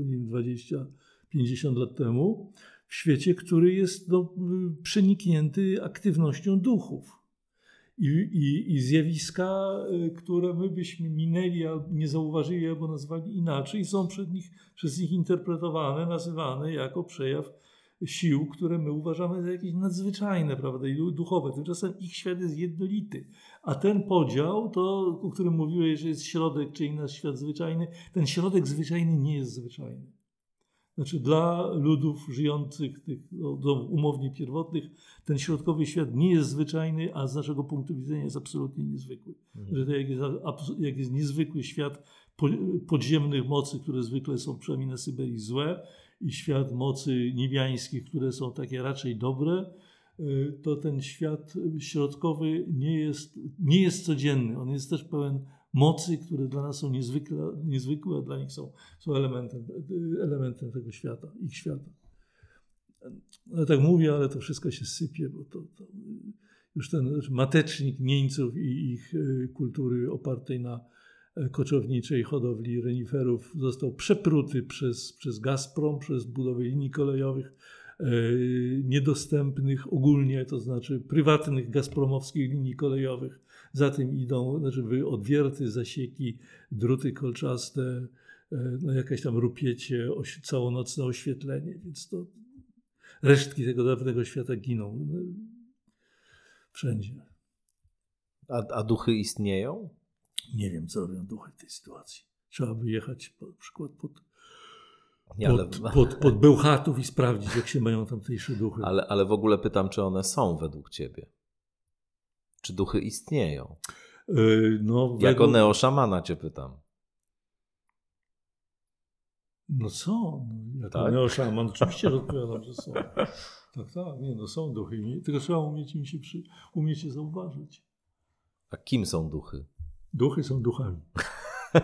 [SPEAKER 3] nie wiem, 20, 50 lat temu, w świecie, który jest no, przeniknięty aktywnością duchów. I, i, I, zjawiska, y, które my byśmy minęli, nie zauważyli, albo nazwali inaczej, są przed nich, przez nich interpretowane, nazywane jako przejaw sił, które my uważamy za jakieś nadzwyczajne, prawda, i duchowe. Tymczasem ich świat jest jednolity. A ten podział, to, o którym mówiłeś, że jest środek, czyli nasz świat zwyczajny, ten środek zwyczajny nie jest zwyczajny. Znaczy dla ludów żyjących, tych no, umownie pierwotnych, ten środkowy świat nie jest zwyczajny, a z naszego punktu widzenia jest absolutnie niezwykły. Mhm. Że to jak jest, jak jest niezwykły świat podziemnych mocy, które zwykle są przynajmniej na Syberii złe, i świat mocy niebiańskich, które są takie raczej dobre, y, to ten świat środkowy nie jest, nie jest codzienny. On jest też pełen mocy, które dla nas są niezwykle, niezwykłe, a dla nich są, są elementem, elementem tego świata, ich świata. Ja tak mówię, ale to wszystko się sypie, bo to, to już ten matecznik Nieńców i ich y, kultury opartej na koczowniczej hodowli reniferów został przepruty przez, przez Gazprom, przez budowę linii kolejowych e, niedostępnych ogólnie, to znaczy prywatnych gazpromowskich linii kolejowych. Za tym idą znaczy odwierty, zasieki, druty kolczaste, e, no jakaś tam rupiecie, oś, całonocne oświetlenie, więc to resztki tego dawnego świata giną e, wszędzie.
[SPEAKER 2] A, a duchy istnieją?
[SPEAKER 3] Nie wiem, co robią duchy w tej sytuacji. Trzeba by jechać na przykład pod, pod, pod, pod Bełchatów i sprawdzić, jak się mają tamtejsze duchy.
[SPEAKER 2] Ale, ale w ogóle pytam, czy one są według ciebie? Czy duchy istnieją?
[SPEAKER 3] Y, No,
[SPEAKER 2] Jako
[SPEAKER 3] według-
[SPEAKER 2] neoszamana cię pytam.
[SPEAKER 3] No są. No, jako
[SPEAKER 2] Tak?
[SPEAKER 3] neoszaman oczywiście że odpowiadam, że są. Tak, tak, nie, no są duchy. Tylko trzeba umieć im się przy, umieć je zauważyć.
[SPEAKER 2] A kim są duchy?
[SPEAKER 3] Duchy są duchami.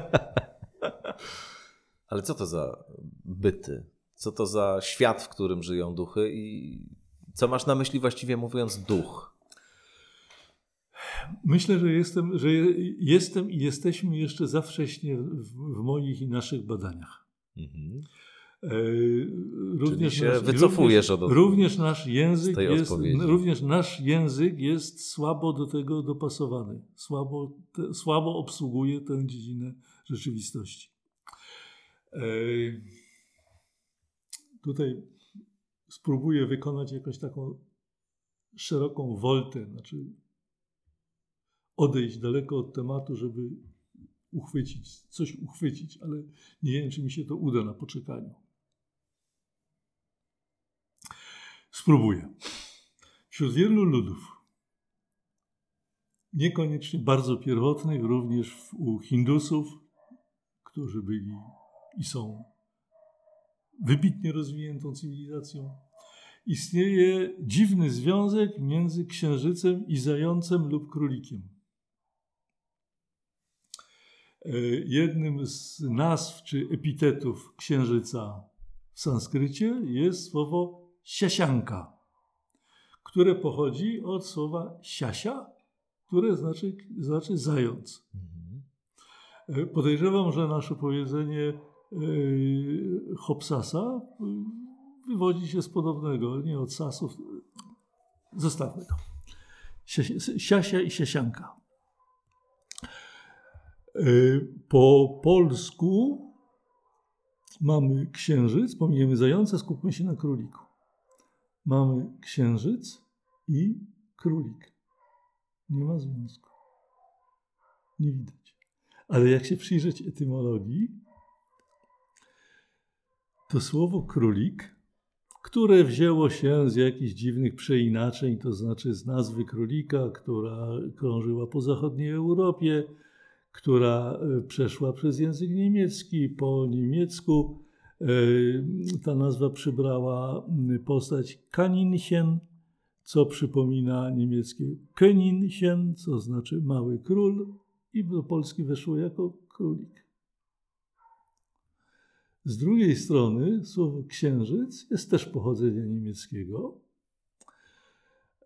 [SPEAKER 2] Ale co to za byty? Co to za świat, w którym żyją duchy i co masz na myśli właściwie mówiąc duch?
[SPEAKER 3] Myślę, że jestem, że je- jestem i jesteśmy jeszcze za wcześnie w, w moich i naszych badaniach.
[SPEAKER 2] Mhm.
[SPEAKER 3] E, Również
[SPEAKER 2] się wycofujesz
[SPEAKER 3] również,
[SPEAKER 2] od-
[SPEAKER 3] również nasz język jest,
[SPEAKER 2] odpowiedzi.
[SPEAKER 3] również nasz język jest słabo do tego dopasowany. Słabo, te, słabo obsługuje tę dziedzinę rzeczywistości. E, Tutaj spróbuję wykonać jakąś taką szeroką woltę, znaczy odejść daleko od tematu, żeby uchwycić, coś uchwycić, ale nie wiem, czy mi się to uda na poczekaniu. Spróbuję. Wśród wielu ludów, niekoniecznie bardzo pierwotnych, również u Hindusów, którzy byli i są wybitnie rozwiniętą cywilizacją, istnieje dziwny związek między księżycem i zającem lub królikiem. E, Jednym z nazw czy epitetów księżyca w sanskrycie jest słowo siasianka, które pochodzi od słowa siasia, które znaczy, znaczy zając. E, Podejrzewam, że nasze powiedzenie e, Hopsasa e, wywodzi się z podobnego, nie od sasów. Zostawmy to. Sia- Siasia i siasianka. Po polsku mamy księżyc, pominiemy zająca, skupmy się na króliku. Mamy księżyc i królik. Nie ma związku. Nie widać. Ale jak się przyjrzeć etymologii, to słowo królik, które wzięło się z jakichś dziwnych przeinaczeń, to znaczy z nazwy królika, która krążyła po zachodniej Europie, która e, przeszła przez język niemiecki. Po niemiecku ta nazwa przybrała m, postać Kaninchen, co przypomina niemieckie Köninchen, co znaczy mały król, i do Polski weszło jako królik. Z drugiej strony słowo księżyc jest też pochodzenia niemieckiego,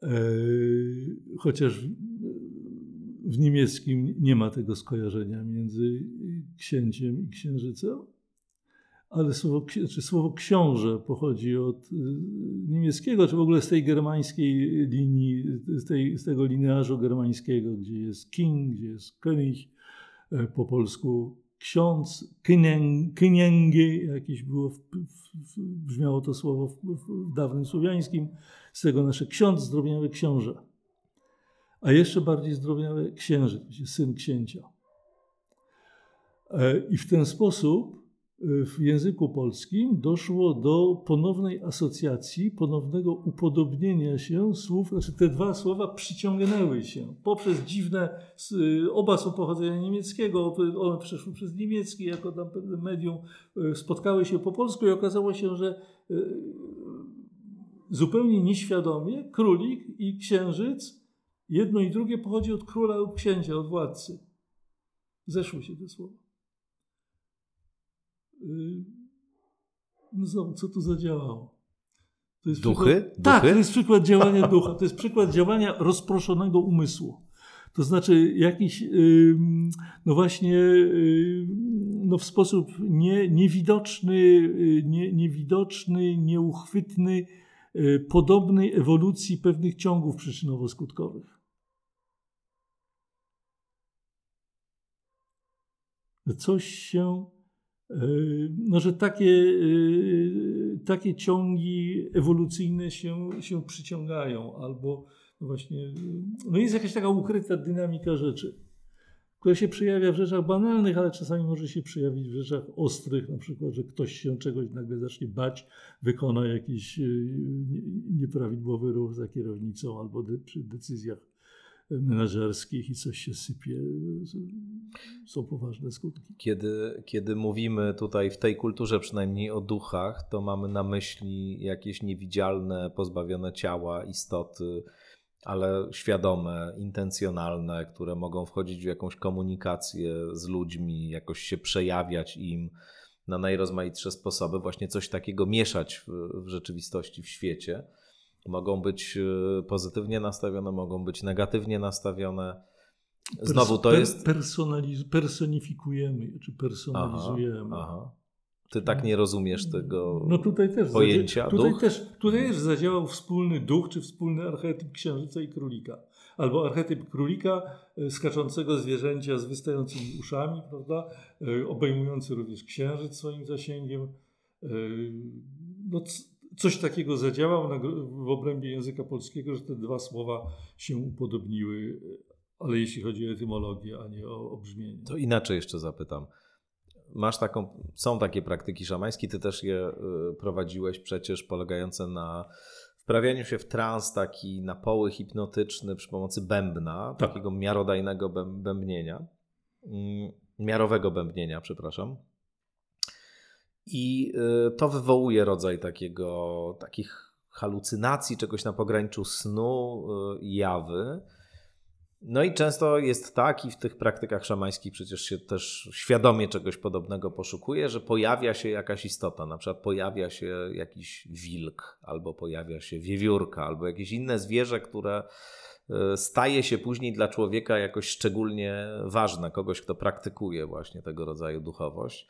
[SPEAKER 3] e, chociaż w niemieckim nie ma tego skojarzenia między księciem i księżycem, ale słowo, czy słowo książę pochodzi od y, niemieckiego, czy w ogóle z tej germańskiej linii, z, tej, z tego linearzu germańskiego, gdzie jest king, gdzie jest könig, e, po polsku ksiądz, kynię- kynięgie, jakieś było, w, w, brzmiało to słowo w, w, dawnym słowiańskim, z tego nasze ksiądz, zdrobniały książę. A jeszcze bardziej zdrobniały księżyc, syn księcia. E, I w ten sposób w języku polskim doszło do ponownej asocjacji, ponownego upodobnienia się słów, znaczy te dwa słowa przyciągnęły się poprzez dziwne, y, oba są pochodzenia niemieckiego, one przeszły przez niemiecki jako tam pewne medium, y, spotkały się po polsku i okazało się, że y, zupełnie nieświadomie królik i księżyc, jedno i drugie pochodzi od króla lub księcia, od władcy. Zeszły się te słowa. Y, No co tu zadziałało? To jest
[SPEAKER 2] Duchy?
[SPEAKER 3] Przykład, tak,
[SPEAKER 2] Duchy?
[SPEAKER 3] to jest przykład działania ducha. To jest przykład działania rozproszonego umysłu. To znaczy jakiś, no właśnie, no w sposób nie, niewidoczny, y, nie, niewidoczny, nieuchwytny, y, podobnej ewolucji pewnych ciągów przyczynowo-skutkowych. Coś się no, że takie, yy, takie ciągi ewolucyjne się, się przyciągają, albo no właśnie, yy, no jest jakaś taka ukryta dynamika rzeczy, która się przejawia w rzeczach banalnych, ale czasami może się przejawić w rzeczach ostrych, na przykład, że ktoś się czegoś nagle zacznie bać, wykona jakiś yy, nie- nieprawidłowy ruch za kierownicą albo de, przy decyzjach menedżerskich i coś się sypie, są poważne skutki.
[SPEAKER 2] Kiedy, kiedy mówimy tutaj w tej kulturze przynajmniej o duchach, to mamy na myśli jakieś niewidzialne, pozbawione ciała istoty, ale świadome, intencjonalne, które mogą wchodzić w jakąś komunikację z ludźmi, jakoś się przejawiać im na najrozmaitsze sposoby, właśnie coś takiego mieszać w, w rzeczywistości, w świecie. Mogą być e, pozytywnie nastawione, mogą być negatywnie nastawione. Znowu to jest.
[SPEAKER 3] Personaliz- personifikujemy, czy personalizujemy. Aha, aha.
[SPEAKER 2] Ty tak nie rozumiesz tego
[SPEAKER 3] no tutaj też
[SPEAKER 2] pojęcia?
[SPEAKER 3] Tutaj też, tutaj też zadziałał wspólny duch, czy wspólny archetyp księżyca i królika. Albo archetyp królika e, skaczącego zwierzęcia z wystającymi uszami, prawda? E, obejmujący również księżyc swoim zasięgiem. No, coś takiego zadziałał w obrębie języka polskiego, że te dwa słowa się upodobniły, ale jeśli chodzi o etymologię, a nie o, o brzmienie.
[SPEAKER 2] To inaczej jeszcze zapytam masz taką, są takie praktyki szamańskie, ty też je y, prowadziłeś przecież, polegające na wprawianiu się w trans taki napoły hipnotyczny przy pomocy bębna, tak. takiego miarodajnego bębnienia, mm, miarowego bębnienia, przepraszam. I y, to wywołuje rodzaj takiego, takich halucynacji, czegoś na pograniczu snu y, jawy. No i często jest tak, i w tych praktykach szamańskich przecież się też świadomie czegoś podobnego poszukuje, że pojawia się jakaś istota, na przykład pojawia się jakiś wilk, albo pojawia się wiewiórka, albo jakieś inne zwierzę, które e, staje się później dla człowieka jakoś szczególnie ważne, kogoś, kto praktykuje właśnie tego rodzaju duchowość.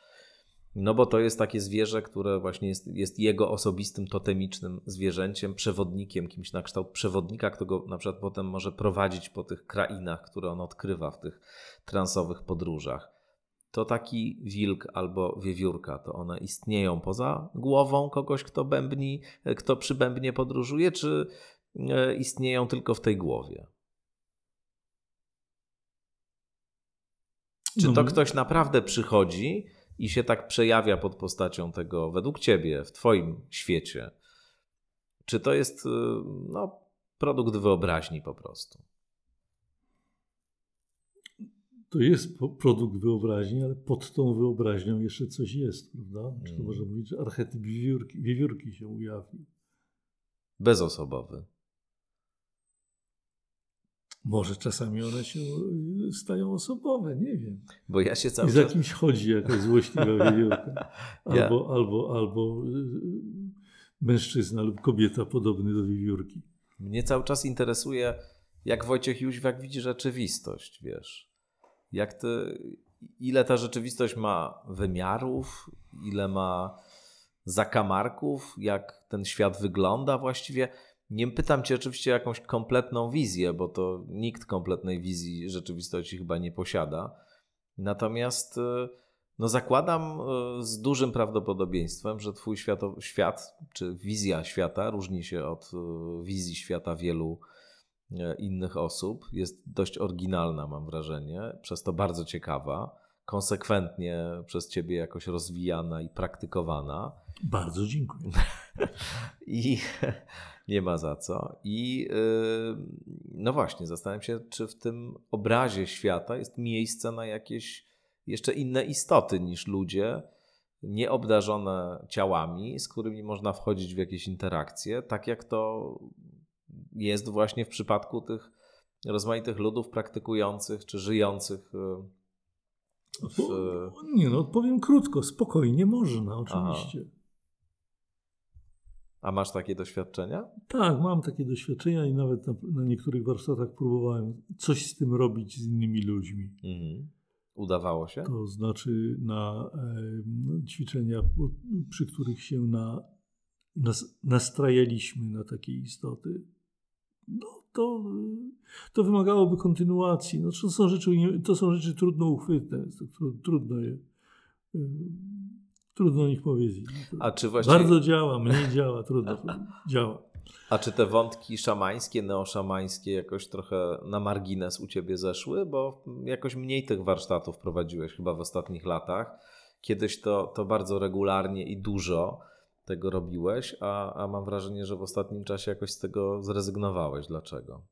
[SPEAKER 2] No bo to jest takie zwierzę, które właśnie jest, jest jego osobistym, totemicznym zwierzęciem, przewodnikiem, kimś na kształt przewodnika, kto go na przykład potem może prowadzić po tych krainach, które on odkrywa w tych transowych podróżach. To taki wilk albo wiewiórka, to one istnieją poza głową kogoś, kto bębni, kto przy bębnie podróżuje, czy e, istnieją tylko w tej głowie? Czy to no. ktoś naprawdę przychodzi i się tak przejawia pod postacią tego, według ciebie, w twoim świecie? Czy to jest y, no, produkt wyobraźni po prostu?
[SPEAKER 3] To jest produkt wyobraźni, ale pod tą wyobraźnią jeszcze coś jest, prawda? Czy to mm. można mówić, że archetyp wiewiórki, wiewiórki się ujawni?
[SPEAKER 2] Bezosobowy.
[SPEAKER 3] Może czasami one się y, stają osobowe, nie wiem.
[SPEAKER 2] Bo ja się cały
[SPEAKER 3] I za kimś chodzi jakaś złośliwa wiewiórka. Albo, ja. albo, albo y, mężczyzna lub kobieta podobny do wiewiórki.
[SPEAKER 2] Mnie cały czas interesuje, jak Wojciech Jóźwiak widzi rzeczywistość, wiesz. Jak ty, ile ta rzeczywistość ma wymiarów, ile ma zakamarków, jak ten świat wygląda właściwie nie pytam cię oczywiście o jakąś kompletną wizję, bo to nikt kompletnej wizji rzeczywistości chyba nie posiada. Natomiast e, no zakładam e, z dużym prawdopodobieństwem, że twój świato, świat czy wizja świata różni się od e, wizji świata wielu innych osób. Jest dość oryginalna, mam wrażenie, przez to bardzo ciekawa, konsekwentnie przez ciebie jakoś rozwijana i praktykowana.
[SPEAKER 3] Bardzo dziękuję.
[SPEAKER 2] I nie ma za co. I yy, no właśnie, zastanawiam się, czy w tym obrazie świata jest miejsce na jakieś jeszcze inne istoty niż ludzie, nieobdarzone ciałami, z którymi można wchodzić w jakieś interakcje, tak jak to jest właśnie w przypadku tych rozmaitych ludów praktykujących czy żyjących.
[SPEAKER 3] W... Nie, no odpowiem krótko, spokojnie można, oczywiście. Aha.
[SPEAKER 2] A masz takie doświadczenia?
[SPEAKER 3] Tak, mam takie doświadczenia i nawet na, na niektórych warsztatach próbowałem coś z tym robić z innymi ludźmi. Mhm.
[SPEAKER 2] Udawało się?
[SPEAKER 3] To znaczy na e, ćwiczenia, przy których się na, nas, nastrajaliśmy na takie istoty. No, to, to wymagałoby kontynuacji. No, to, są rzeczy, to są rzeczy trudno uchwytne, trudno je Trudno ich powiedzieć. A czy właściwie... Bardzo działa, mniej działa, trudno. działa.
[SPEAKER 2] A czy te wątki szamańskie, neoszamańskie jakoś trochę na margines u ciebie zeszły? Bo jakoś mniej tych warsztatów prowadziłeś chyba w ostatnich latach. Kiedyś to, to bardzo regularnie i dużo tego robiłeś, a, a mam wrażenie, że w ostatnim czasie jakoś z tego zrezygnowałeś. Dlaczego?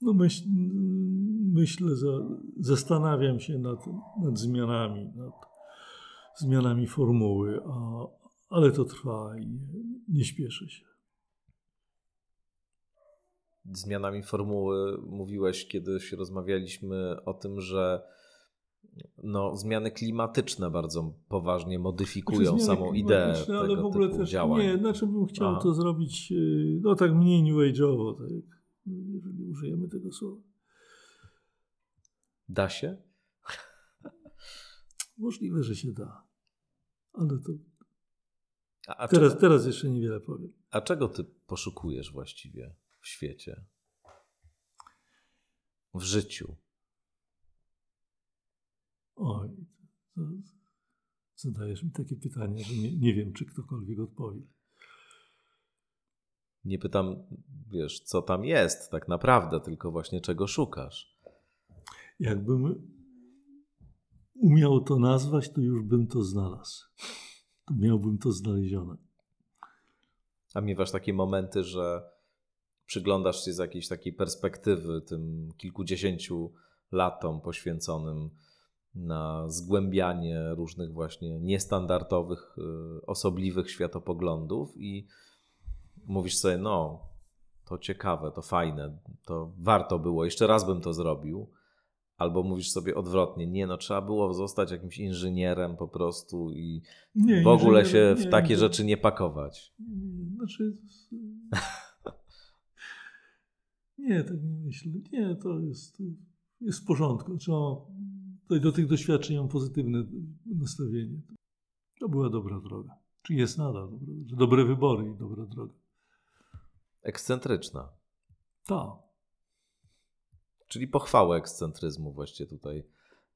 [SPEAKER 3] No myśl, myślę, za, zastanawiam się nad, nad zmianami, nad zmianami formuły, a, ale to trwa i nie, nie śpieszę się.
[SPEAKER 2] Zmianami formuły mówiłeś kiedyś, rozmawialiśmy o tym, że no, zmiany klimatyczne bardzo poważnie modyfikują
[SPEAKER 3] Znaczy,
[SPEAKER 2] samą ideę tego
[SPEAKER 3] ale w ogóle
[SPEAKER 2] typu
[SPEAKER 3] też
[SPEAKER 2] działań.
[SPEAKER 3] nie, znaczy bym chciał
[SPEAKER 2] Aha.
[SPEAKER 3] to zrobić yy, no tak mniej new age'owo, tak, jeżeli użyjemy tego słowa.
[SPEAKER 2] Da się?
[SPEAKER 3] Możliwe, że się da, ale to
[SPEAKER 2] A, a,
[SPEAKER 3] teraz,
[SPEAKER 2] czego,
[SPEAKER 3] teraz jeszcze niewiele powiem.
[SPEAKER 2] a czego ty poszukujesz właściwie w świecie? W życiu?
[SPEAKER 3] Oj, zadajesz mi takie pytanie, że nie, nie wiem, czy ktokolwiek odpowie.
[SPEAKER 2] Nie pytam, wiesz, co tam jest tak naprawdę, tylko właśnie czego szukasz.
[SPEAKER 3] Jakbym umiał to nazwać, to już bym to znalazł. To miałbym to znalezione.
[SPEAKER 2] A miewasz takie momenty, że przyglądasz się z jakiejś takiej perspektywy tym kilkudziesięciu latom poświęconym na zgłębianie różnych właśnie niestandardowych, y, osobliwych światopoglądów i mówisz sobie, no, to ciekawe, to fajne, to warto było, jeszcze raz bym to zrobił. Albo mówisz sobie odwrotnie, nie, no trzeba było zostać jakimś inżynierem po prostu i
[SPEAKER 3] Nie,
[SPEAKER 2] w ogóle się w
[SPEAKER 3] nie,
[SPEAKER 2] takie
[SPEAKER 3] nie.
[SPEAKER 2] rzeczy nie pakować.
[SPEAKER 3] Nie, Znaczy. Nie, tak nie myślę. Nie, to jest, jest w porządku. Trzeba tutaj do tych doświadczeń mam pozytywne nastawienie. To była dobra droga. Czy jest nadal dobra? Dobre wybory i dobra droga.
[SPEAKER 2] Ekscentryczna.
[SPEAKER 3] Tak,
[SPEAKER 2] Czyli pochwałę ekscentryzmu właściwie tutaj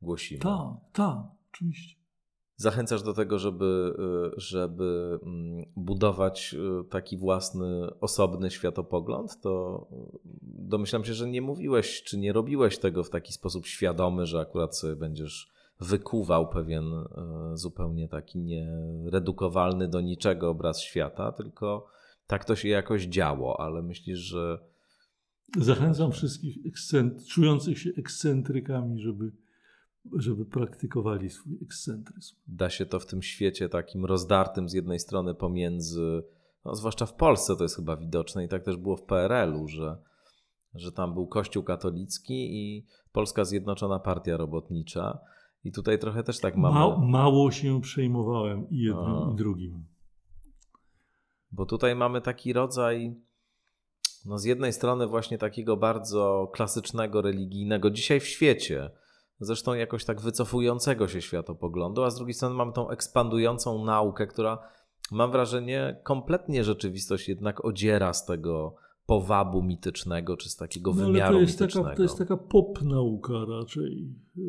[SPEAKER 2] głosimy.
[SPEAKER 3] tak, tak, oczywiście.
[SPEAKER 2] Zachęcasz do tego, żeby, y, żeby mm, budować y, taki własny, osobny światopogląd, to y, domyślam się, że nie mówiłeś, czy nie robiłeś tego w taki sposób świadomy, że akurat sobie będziesz wykuwał pewien zupełnie taki nieredukowalny do niczego obraz świata, tylko tak to się jakoś działo, ale myślisz, że
[SPEAKER 3] Zachęcam wszystkich czujących się ekscentrykami, żeby, żeby praktykowali swój ekscentryzm.
[SPEAKER 2] da się to w tym świecie takim rozdartym z jednej strony pomiędzy, no zwłaszcza w Polsce to jest chyba widoczne i tak też było w PRL-u, że, że tam był Kościół katolicki i Polska Zjednoczona Partia Robotnicza. I tutaj trochę też tak mamy,
[SPEAKER 3] Ma, mało się przejmowałem i jednym,
[SPEAKER 2] Aha.
[SPEAKER 3] i drugim.
[SPEAKER 2] bo tutaj mamy taki rodzaj, no z jednej strony właśnie takiego bardzo klasycznego, religijnego, dzisiaj w świecie, zresztą jakoś tak wycofującego się światopoglądu, a z drugiej strony mamy tą ekspandującą naukę, która mam wrażenie kompletnie rzeczywistość jednak odziera z tego powabu mitycznego, czy z takiego
[SPEAKER 3] No,
[SPEAKER 2] wymiaru
[SPEAKER 3] to jest,
[SPEAKER 2] mitycznego.
[SPEAKER 3] taka, to jest taka pop nauka raczej. Yy,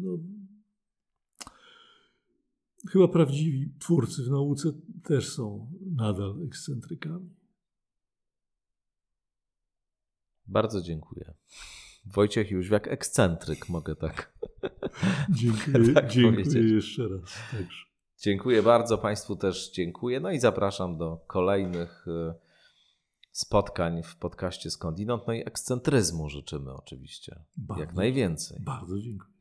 [SPEAKER 3] No, chyba prawdziwi twórcy w nauce też są nadal ekscentrykami.
[SPEAKER 2] Bardzo dziękuję. Wojciech Jóźwiak, ekscentryk, mogę tak.
[SPEAKER 3] Dziękuję,
[SPEAKER 2] Tak
[SPEAKER 3] dziękuję
[SPEAKER 2] powiedzieć.
[SPEAKER 3] jeszcze raz. Także.
[SPEAKER 2] Dziękuję bardzo, Państwu też dziękuję. No i zapraszam do kolejnych y, spotkań w podcaście Skądinąd. No i ekscentryzmu życzymy oczywiście.
[SPEAKER 3] Bardzo,
[SPEAKER 2] Jak najwięcej.
[SPEAKER 3] Bardzo dziękuję.